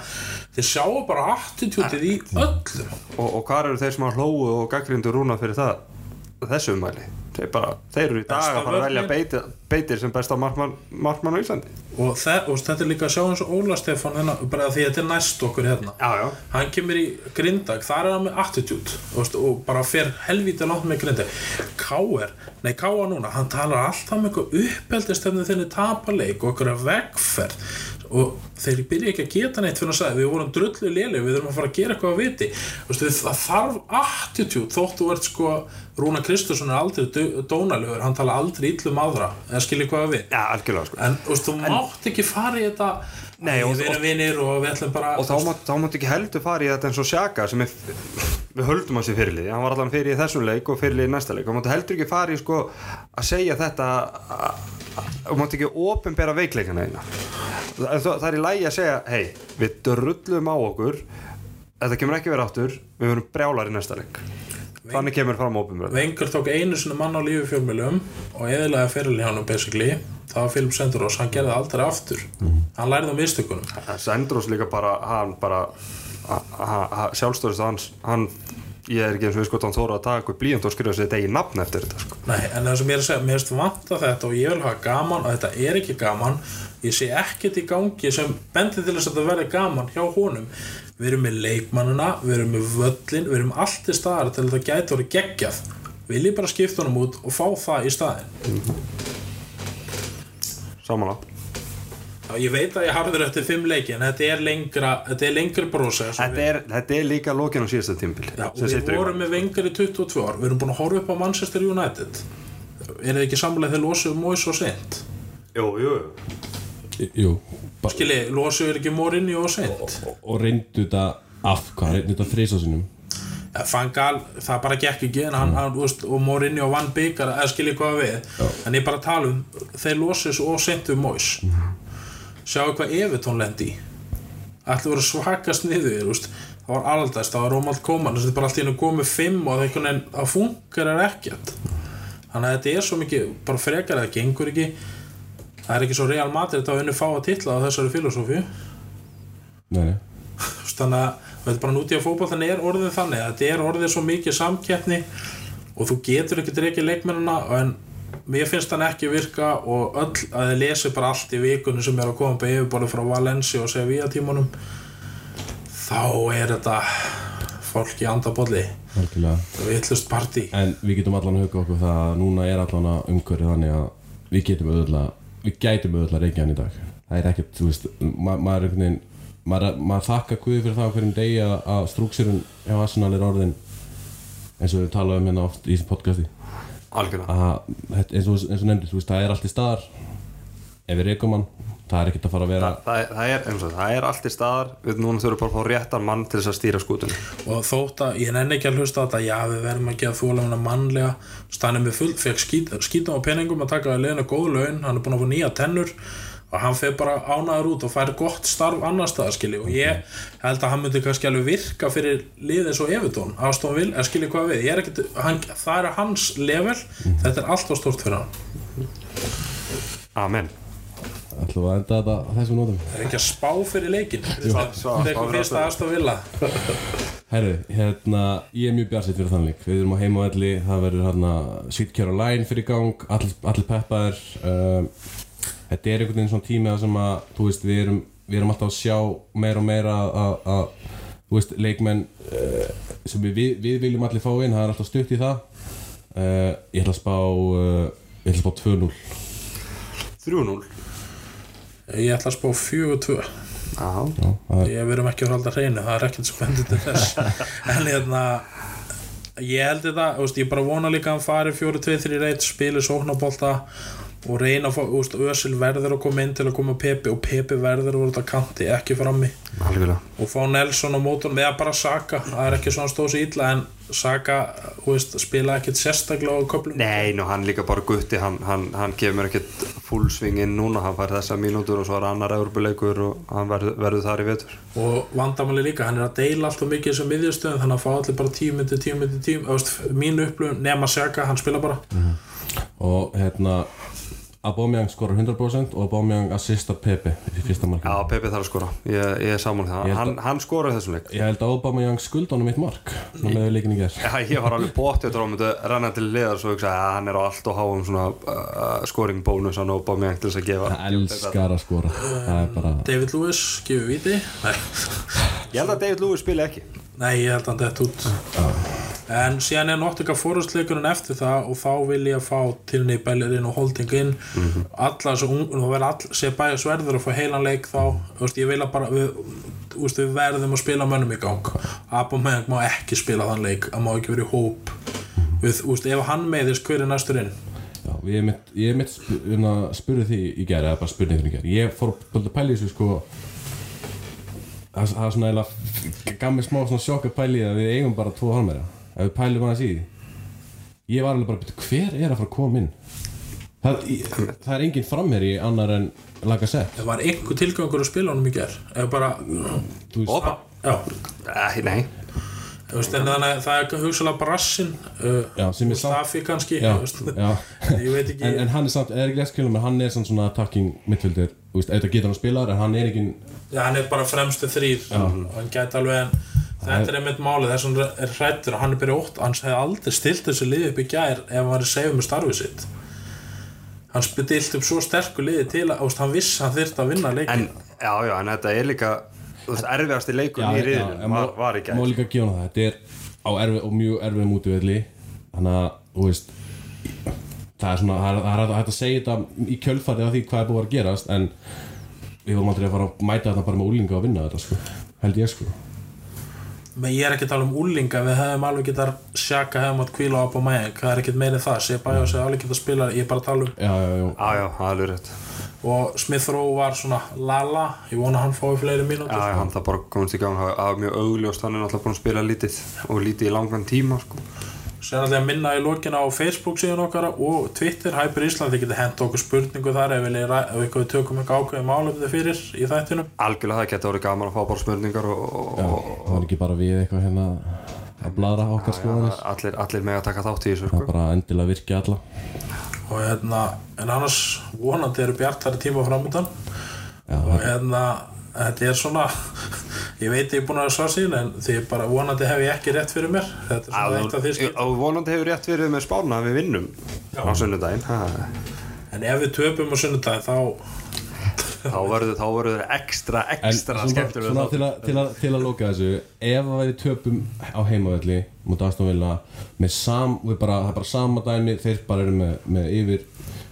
þeir sjáu bara attitútið í öllum og, og hvað eru þeir sem hafa hlóu og gaggrindu Rúna fyrir það þessu umæli þeir, bara, þeir eru í dag að fara að velja beitir, beitir sem besta markmann, markmann á Íslandi og, þe og þetta er líka að sjá eins og Óla Stefán hérna, bara því að þetta er næst okkur hérna já, já. hann kemur í grindag, þar er hann með attitude veist, og bara fer helvítið langt með grindag K.R. nei K.A. núna, hann talar alltaf um eitthvað uppeldist þegar þeirni tapaleik og eitthvað vegferð og þeir byrja ekki að geta neitt fyrir að segja við vorum drullu léli, við þurfum að fara að gera eitthvað að viti það þarf attitude þótt þú ert sko Rúna Kristursson er aldrei dó- dónalegur hann tala aldrei illum aðra eða skilja hvað við? Algjörlega sko. en þú veist, þú mátt ekki fara í þetta. Nei, og- við erum vinir og við ætlum bara og þá mátt, þá mátt ekki heldur fara í þetta eins og Sjaka sem er, við höldum hans í fyrirlið. Hann var allan fyrir í þessum leik og fyrirlið í næsta leik. Og mátt heldur ekki fara í sko að segja þetta og mátt ekki ofinbera veikleikana eina það er í lægi að segja hei, við drullum á okkur þetta kemur ekki verið áttur við verum brjálar í næsta leik þannig kemur fram ofinbera Vengur tók einu sinni mann á lífi fjölmjölum og eðilega fyrirli hann basically. Það var Philip Sendros, hann gerði aldrei aftur. Hann lærði á mistökunum. Sendros líka bara hann bara sjálfstöðust hans hann ég er ekki eins og við sko hann þóra að taka eitthvað blíjant og skrifa sér degi nafn eftir þetta sko. Nei, en það sem ég er að segja, mér finnst vanta þetta og ég vil hafa gaman og þetta er ekki gaman ég sé ekkert í gangi sem bendir til þess að þetta verði gaman hjá honum við erum með leikmannuna, við erum með völlin við erum allt í staðar til að þetta gæti orðið geggjað. Vil ég bara skipta honum út og fá það í staðin samanlagt Já, ég veit að ég harður eftir fimm leiki en þetta er lengra, þetta er lengri brósa Þetta er, þetta er líka lokin á síðasta tímbil Já, við vorum með vengar í 22 ár. Við erum búin að horfa upp á Manchester United. Er þið ekki samlega þegar losuðu Mois og Seint Jú, jú. Jú, bara, skilji, losuðu er ekki Mourinho og Seint og reyndu þetta af, hvað, reyndu þetta þrisa sinum Fangal, það bara gekk ekki en hann, hann, þú veist, og Mourinho vann byggar eða skilji hvað við en ég bara tala um, þeir losuðu og Seint við Mois sjáu hvað Evertón lendi í. Ætlu voru svakast niður veist. það var aldast, það var Rómald Koman þess að þetta er bara allt í hennu komið fimm og það það funkar er ekkert. Þannig að þetta er svo mikið, bara frekar það gengur ekki það er ekki svo Real Madrid að unni fá að titla á þessari nei. Þannig að þetta er bara núti á fótball þannig er orðið þannig. Að þetta er orðið svo mikið samkeppni og þú getur ekki dreikið leikmennina en mér finnst hann ekki virka og öll að þið lesi bara allt í vikunni sem er að koma på yfirborði frá Valencia og Sevilla tímunum þá er þetta fólk í andabólli Algjörlega. Villust partí. En við getum allan að huga okkur það að núna er allan að umhverju þannig að við getum auðvitað við gætum auðvitað reykja hann í dag. Það er ekkert, þú veist, ma maður er einhvern veginn maður, maður þakka Guði fyrir það hverjum degi að, að strúksirun hjá Arsenal er orðin eins og við talaðum hérna oft í þessu podcasti. Algjörlega. Að, eins og, eins og nefndir, þú veist, það er allt í staðar. Ef við reykum hann, það er ekkert að fara að vera Þa, það, er- það, er, eins og, það er allt í staðar. Við núna þurfum bara að fá réttan mann til þess að stýra skútunni. Og þótt að ég nenni ekki að hlusta á þetta já við verðum að gefa þólefuna mannlega. Stannir með full, fekk skít, skítum á peningum að taka að liðinu góð laun. Hann er búin að fá nýja tennur og hann fer bara ánaður út og fær gott starf annar staðar skilji. Og ég held að hann myndi kannski alveg virka fyrir liðið svo Evertón Aston Will, er skilji hvað við ég er ekkit, hann, það er hans level. Þetta er alltaf stórt fyrir hann. Amen ætlum við að enda þetta á þessum nótum? Er ekki að spá fyrir leikin spá tekur fyrir fyrsta Aston Villa. Herru, hérna, ég er mjög bjarsitt fyrir þannig Við erum á heimavelli, það verður hérna Sweet Caroline fyrir gang, allir, allir peppaðir. Um, Þetta er einhvern veginn svona tími að sem að, þú veist, við erum, við erum alltaf að sjá meira og meira að, að þú veist, leikmenn uh, sem við, við, við viljum allir fá inn, það er alltaf stutt í það. Uh, Ég ætla að spá, uh, ég ætla að spá 2-0 3-0 ég ætla að spá 4-2 Já, Já, það er, ég verum ekki að halda hreinu það er ekkert spennið til þess. En hérna ég held þetta, ég bara vona líka að hann fari 4-2-3 reyt, spili sóknabólta og reyna að fá, þú veist, Ösil verður að koma inn til að koma Pepi og Pepi verður að vera þetta kanti, ekki frammi. Algjörlega. Og fá Nelson á mótorn eða bara Saka, það er ekki svona stóð sér illa en Saka, þú veist, spila ekkert sérstaklega á köflum. Nei, nú hann líka bara gutti hann, hann, hann kemur ekkert fullsving inn núna hann fær þessa mínútur og svo er annar eurbuleikur og hann verður, verður þar í vetur. Og vandamáli líka, hann er að deila alltaf mikið sem miðjastöðum, þannig að fá allir bara tíu myndi, tíu myndi, tíu, og Aubameyang skorur 100% og Aubameyang assista Pepe í fyrsta markinu Já, Pepi þarf að skora, ég, ég er saman Ég það hann, hann skoraði þessum leik. Ég held að Aubameyang skulda honum eitt mark Ná með leikin í gerð Já, ég var alveg bóttið að myndi renna til liðar svo hugsa að hann er á allt og háum svona uh, scoring bónus hann og bá mig til þess að gefa. Það elskar að skora. Það er bara David Lewis, gefur viti. Nei, Ég held að David Lewis spila ekki. Nei ég held að hann dett út En síðan er nokkuð fórhastleikurinn eftir það og þá vil ég að fá til niður Bellerin og Holding inn. Alla þessu ung, og verða all, sé bæja sverður að fá heilan leik þá, veist, ég vil að bara við, veist, við verðum að spila mönnum í gang. Abameyang má ekki spila þann leik. Að má ekki verið í hóp. Við, veist, ef hann meiðist hver er næstur inn? Já, ég mitt, mitt sp um spurði því í gerð eða bara spurningur í gerð Ég fór að pæla í þessu sko. Það það er svona eiginlega gaf mér smá svona sjokk að pæla í að við eigum bara tvo halmæra Ef við pælum aðeins í því. Ég var alveg bara, "Bíddu, hver er að fara að koma inn? Það, í- það er engin framherri annar en laga sett það var einhver tilgangur að spila honum í ger ef bara, Opa, já. Nei. Veist, en þannig að það er hugsalega uh, sem er samt- Mustafi kannski já, já. Ég veit ekki. En, en hann er samt, er ekki leskilum en hann er samt svona attacking midfielder. Auðvitað getur hann að spila en hann er ekki Já, hann er bara fremstu þrýr hann gæti alveg en þetta er einmitt málið þess að hann er hrættur og hann er byrja ótt hann hefði aldrei stilt þessu liði upp í gær ef hann var að segja með starfið sitt. Hann stilt upp svo sterku liði til að hann viss hann þyrfti að vinna leikin En, já, já, en þetta er líka þú veist, erfiðasti leikur í riðinu var, var í má gær líka gefa hann það, þetta er á erfið og mjög erfið mútivelli þannig að, þú veist það er svona, það er, það er hægt að segja þetta í kjölfarið af því hvað er búið að gerast en við vorum aldrei að fara að mæta þetta bara með úlinga og vinna þetta sko, held ég sko menn ég er ekki að tala um úlinga við hefum alveg getað sjaka hefum átt kvíla á á mæg það er ekkert meiri það, sé bæja og sé alveg getað spila ég er bara að tala um já, já, já, Já, já, það er alveg rétt. Og Smith Rowe var svona lala. Ég vona að hann fái fleiri mínútur. Já, já, hann það bara komast í gang. Það var mjög augljóst, hann er náttúrulega búin að spila lítið og lítið í langan tíma sko. Sér að minna í lokina á Facebook síðan okkar og Twitter, Hyper Ísland þið getið hent okkur spurningu þar ef við, ef við tökum eitthvað ákveðið málefni fyrir í þættinum. Algjörlega það geta orðið gaman að fá bara spurningar og, og, og það var ekki bara við eitthvað hérna að bladra okkar skoðanir. allir, allir með að taka þátt í þessu það sko. er bara endilega virkja alla. Og hérna, en annars vonandi eru bjartari tíma framöndan já, og hérna, þetta er svona ég veit ég er búin að svara síðan en því bara vonandi hef ég ekki rétt fyrir mér. Þetta er svona eitt af því skil og vonandi hefur rétt verið með spána að við vinnum á sunnudaginn ha. en ef við töpum á sunnudaginn þá þá verður þá verður ekstra ekstra svona til, að, til, að, til að loka þessu ef að væri töpum á heimavelli mútið Aston Villa með sam, við bara, það er bara sama dæmi þeir bara eru með, með yfir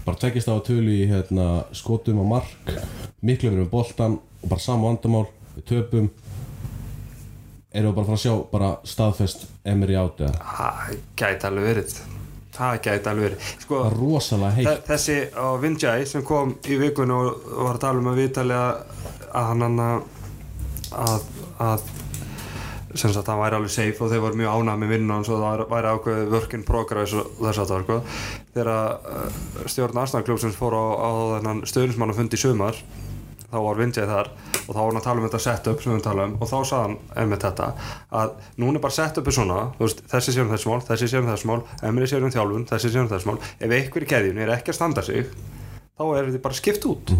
bara tekist á að tölu í hérna, skotum á mark miklu verið með boltan og bara sama vandamál við töpum. Erum við bara að fara að sjá bara staðfest Emery átt eða? Það gæti alveg verið. Það gæti alveg verið. Sko, það rosalega heitt. Þe- Þessi á Vinjai sem kom í vikunni og var að tala um að viðtalið að hann hann að, að sem sagt hann væri alveg safe og þeir voru mjög ánægð með vinnu hans og það væri- work in progress og þess að það var sko. Þegar uh, stjórn Arsenal-klúpsins fór á, á þennan stöðnismannafundi í sumar þá var Vinjai þar og þá var hann að tala um þetta setup sem við tala um og þá sagði hann einmitt þetta að núna er bara setupið svona þú veist, þessi sér um þessi mál, þessi sér um þessi mál emri sér um þjálfun, þessi sér um þessi mál. Ef einhver í keðjun er ekki að standa sig þá er þetta bara skipt út.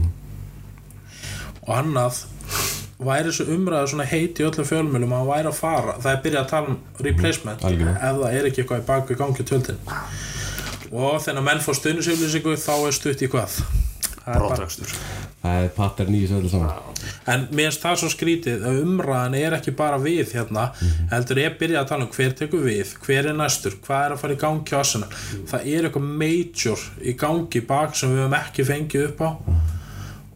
Og annað væri þessu umræðu svona heit í öllum fjölmjölum að hann væri að fara það er byrjað að tala um replacement algjörlega. ef það er ekki eitthvað í gangi í tjöldin. Og þegar menn fá stuðnisjöflýsingu þá er stutt í hvað Brottrekstur. það er pattern í þessu öllu saman en mér finnst það svo skrítið að umræðan er ekki bara við hérna heldur er byrjað að tala um hver tekur við hver er næstur, hvað er að fara í gangi á Arsenal. Það er eitthvað major í gangi bak sem við höfum ekki fengið upp á.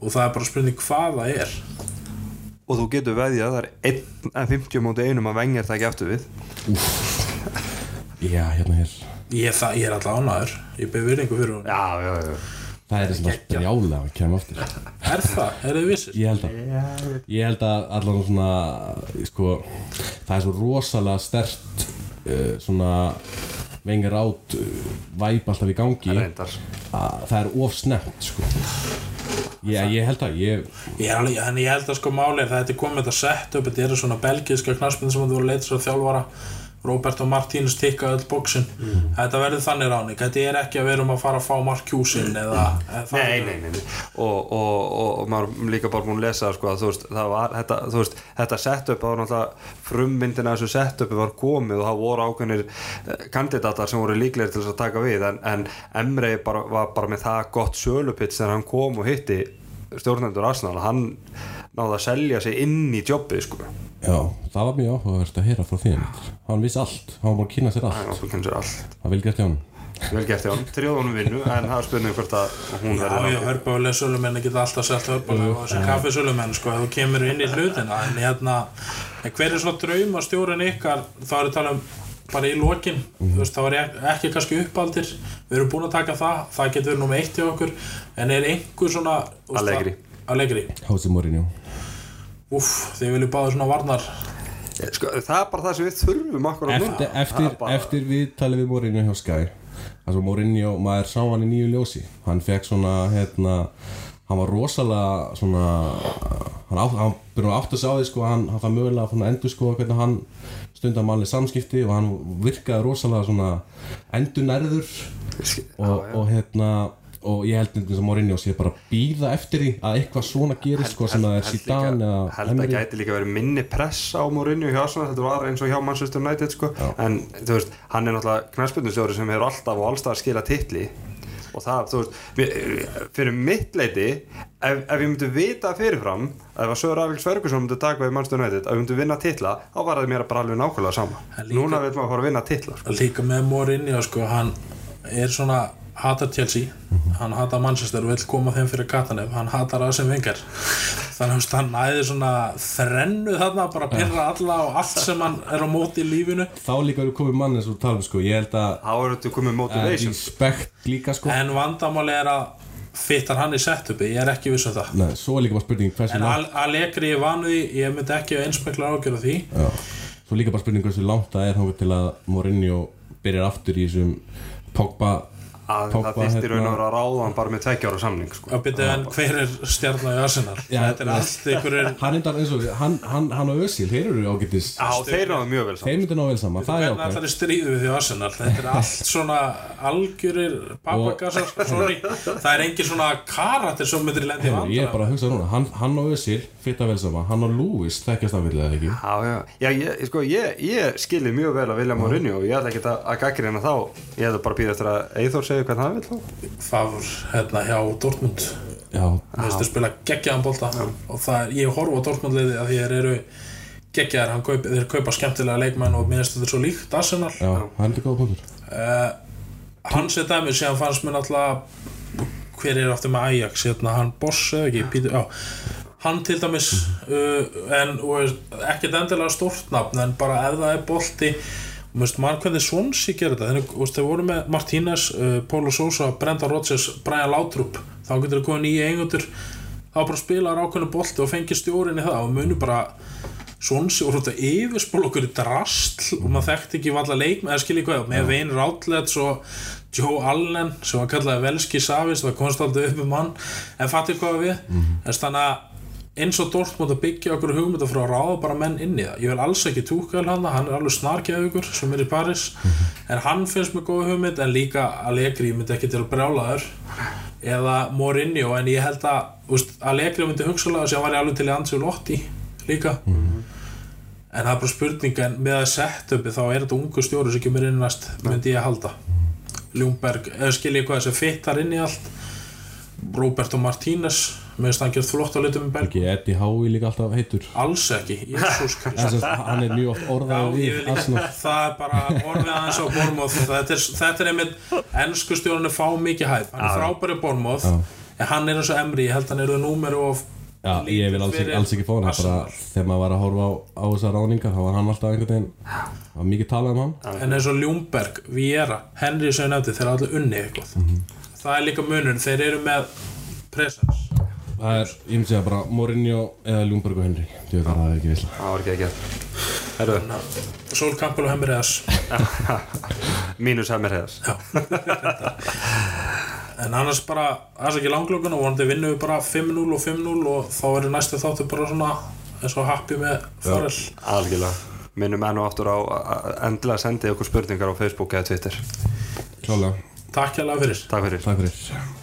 Og það er bara spurning hvað það er. Og þú getur veðjað það er 1.50 móti einum að vengja það ekki aftur við. Já, hérna hér ég, það, ég er alltaf ánæður ég beð virðingu fyrir hún já, já, já það er svona brjálega að kemja aftur. Er það, er þið vissir? ég held að ég held að allan svona sko, það er svo rosalega stert uh, svona vengir át uh, væp alltaf í gangi. Reyndar. Að það er of snemt sko. ég, ég held að ég, Ég, er alveg, en ég held að sko máli er það þetta er komið þetta sett upp þetta eru svona belgiska knaspinn sem þú voru að leita svo þjálfara Roberto Martínez tikka öll bóksin þetta verður þannig ráning þetta er ekki að við erum að fara að fá Mark Hjúsin eða, eða það Nei, nei, nei, nei. Og, og, og, og maður líka bara búin að lesa sko, að, veist, það var, þetta, veist, þetta setup það var náttúrulega frummyndin af þessu setupi var komið og það voru ákveðnir eh, kandidatar sem voru líklegir til þess að taka við. En, en Emre bara, var bara með það gott sölupits þegar hann kom og hitti stjórnendur Arsenal. Hann náði að selja sig inn í jobbið sko. já, það var mjög áhugavert að heyra frá því einmitt. hann vissi allt, hann var að kynna sér hann allt. áttu kynnsir allt. Það vil gert hjá hann vel gert hjá hann, trjóðunum vinnu en það er spurning hvort að hún Já, verður já, hörbulega sölumenni geta alltaf selt hörbulega og þessi kaffisölumenn, sko, ef þú kemur inn í hlutina. En hérna, en hver er svona drauma stjórinn ykkar, þá er að tala um bara í lokin, þú veist, þá er ekki kannski uppaldir, við erum búin að taka það það getur verið nummer eitt hjá okkur. En er einhver svona þú veist, Allegri. það- Allegri, Hási Mourinho uff, þið viljum báða svona varnar. Sko, það er bara það sem við þurfum akkur eftir, eftir, eftir viðtalið við Mourinho hjá Sky. Það sem Mourinho, maður sá hann í nýju ljósi. Hann fekk svona hérna, hann var rosalega svona hann, á, hann byrjum átt að sá því sko, hann, hann það mögulega að endur sko hvernig hann stundar mannlega samskipti og hann virkaði rosalega svona endur nærður og, og hérna og ég held einhvern sem Mourinho sé bara býða eftir því að eitthvað svona gerist sko sem að það er Zidane eða held að Emery. gæti líka verið minni press á Mourinho hjá Arsenal, þetta var eins og hjá Manchester United sko. en þú veist, hann er náttúrulega knæspundustjóri sem hefur alltaf og allstað að skila titli og það, þú veist fyrir mitt leiti ef, ef ég myndi vita fyrirfram að ef að Sör Alex Ferguson myndi taka við Manchester United að við myndi vinna titla, þá var það mér bara alveg nákvæmlega sama líka- núna vil maður fara að vinna titla sko. líka með Mourinho sko, hann er svona hatar Chelsea, hann hatar Manchester og vill koma þeim fyrir katanef, hann hatar það sem vingar þannig að hann næði svona þrennu þarna, bara pyrra alla og allt sem hann er á móti í lífinu. Þá líka eru komið mann eins og talum sko ég held að þá er þetta komið motivation. líka sko. En vandamáli er að fittar hann í setupi, ég er ekki viss um það. Nei, svo er líka bara spurning hversu en langt Al Allegri er vanuði, ég myndi ekki einsmekla ágjörða því. Já, Svo líka bara spurning hversu langt það er þangað til að Mourinho byrjar aftur í þessum Pogba að Pogba, það þýstir raun og hérna- vera að ráða hann bara með tveggjára samning sko. að byrja en hver er stjarnar í Arsenal? Já, þetta er allt einhverjur Hann er eins og hann, hann, hann og Özil, þeir eru ágættis Já, þeir náðu mjög vel saman. Þeir myndir ná vel saman, það er ákveð allar er stríðu við því Arsenal? Þetta er allt svona algjörir papagassar, sorry. Það er engin svona karakter sem myndir lendi í Ég er bara að hugsa núna, hann, hann og Özil fitta vel saman, hann og Lewis þekkjast af vilja ekki? Já, já, já ég, sko, ég, ég skilji mjög vel að vilja Mourinho og ég ætla ekki að, gaggrina þá. Ég ætla bara að býða eftir að Eithor segja hvað það vil þá? Það var hérna hjá Dortmund. Já, Mér finnst að spila geggjaðan bolta. Og það er, ég horfa á Dortmund liði að því þeir eru geggjaðar, hann kaup, þeir kaupa skemmtilega leikmenn og mér finnst þetta svo líkt Arsenal. Já, það er góða punktur uh, hans er dæmið sem fannst mér náttúrulega hver er aftur með Ajax hérna, hann Boss eða ekki? Peter, já, hann til dæmis uh, en og er ekkert endilega stórt nafn en bara ef það er veist, maður hvernig Swansea gerir þetta. Þeir, veist, þeir voru með Martínez, uh, Pólo Sosa Brenda Rodgers, Brian Lautrup þá getur þeir komið nýja eigendur. Þá bara spilaður ákveðnu bolti og fengið stjórin í það. Og munu bara Swansea voru þetta yfirspól okkur í drastl og maður þekkti ekki valla leikmenn eða skilja hvað, með Vein Rátlets og Joe Allen sem var kallaði Velski Savist, það komst aldrei upp um hann en fattir hvað við? Mm -hmm. þannig að eins og Dortmund að byggja okkur hugmynda frá að ráða bara menn inn í það. Ég vil alls ekki túkal hann, hann er alveg snarkjað ykkur sem er í Paris en hann finnst mér góð hugmynd en líka Allegri myndi ekki til að brjála þur eða Mourinho en ég held að úst, Allegri myndi hugsalega sem var ég alveg til í Ansel Lotti líka. En það er bara spurning en með að setja uppi þá er þetta ungu stjóri sem kemur inn næst myndi ég að halda. Ljungberg, eða skilja ég hvað þessi fittar inn í allt. Roberto Martínez með þess að hann gerð flott á litum Ekki Eddie Howe líka alltaf heitur. Alls ekki, Jésús Krist að hann er mjög oft Já, orðaður ég við vil það er bara orðið aðeins á Bormóð þetta er, þetta er einmitt, ennsku stjórnir fá mikið hæp, hann er frábæri Bormóð en hann er eins og Emri, ég held hann eru númer of Já, ég vil alls ekki, alls ekki fá hann. Þegar maður var að horfa á, á þessar ráningar þá var hann alltaf einhvern veginn það var mikið talað um hann. En eins og Ljungberg, Viera, Henry sem ég nefndi, þeir eru allir unni eitthvað. Það er líka munur, þeir eru með presence Það er, ég myndi segja bara Mourinho eða Ljungberg og Henry að það er ekki vill Það var ekki ekki Herru, Sol Campbell og Hemri S mínus hemmir hefðas en annars bara, það er ekki langlökun og vonandi vinnum við bara 5-0 og 5-0 og þá er næstu þáttu bara svona eins og happy með Farrell Algjörlega. Minnum enn og aftur á að endilega sendi okkur spurningar á Facebook eða Twitter. Klálega, Takk hérlega fyrir. Takk fyrir. Takk fyrir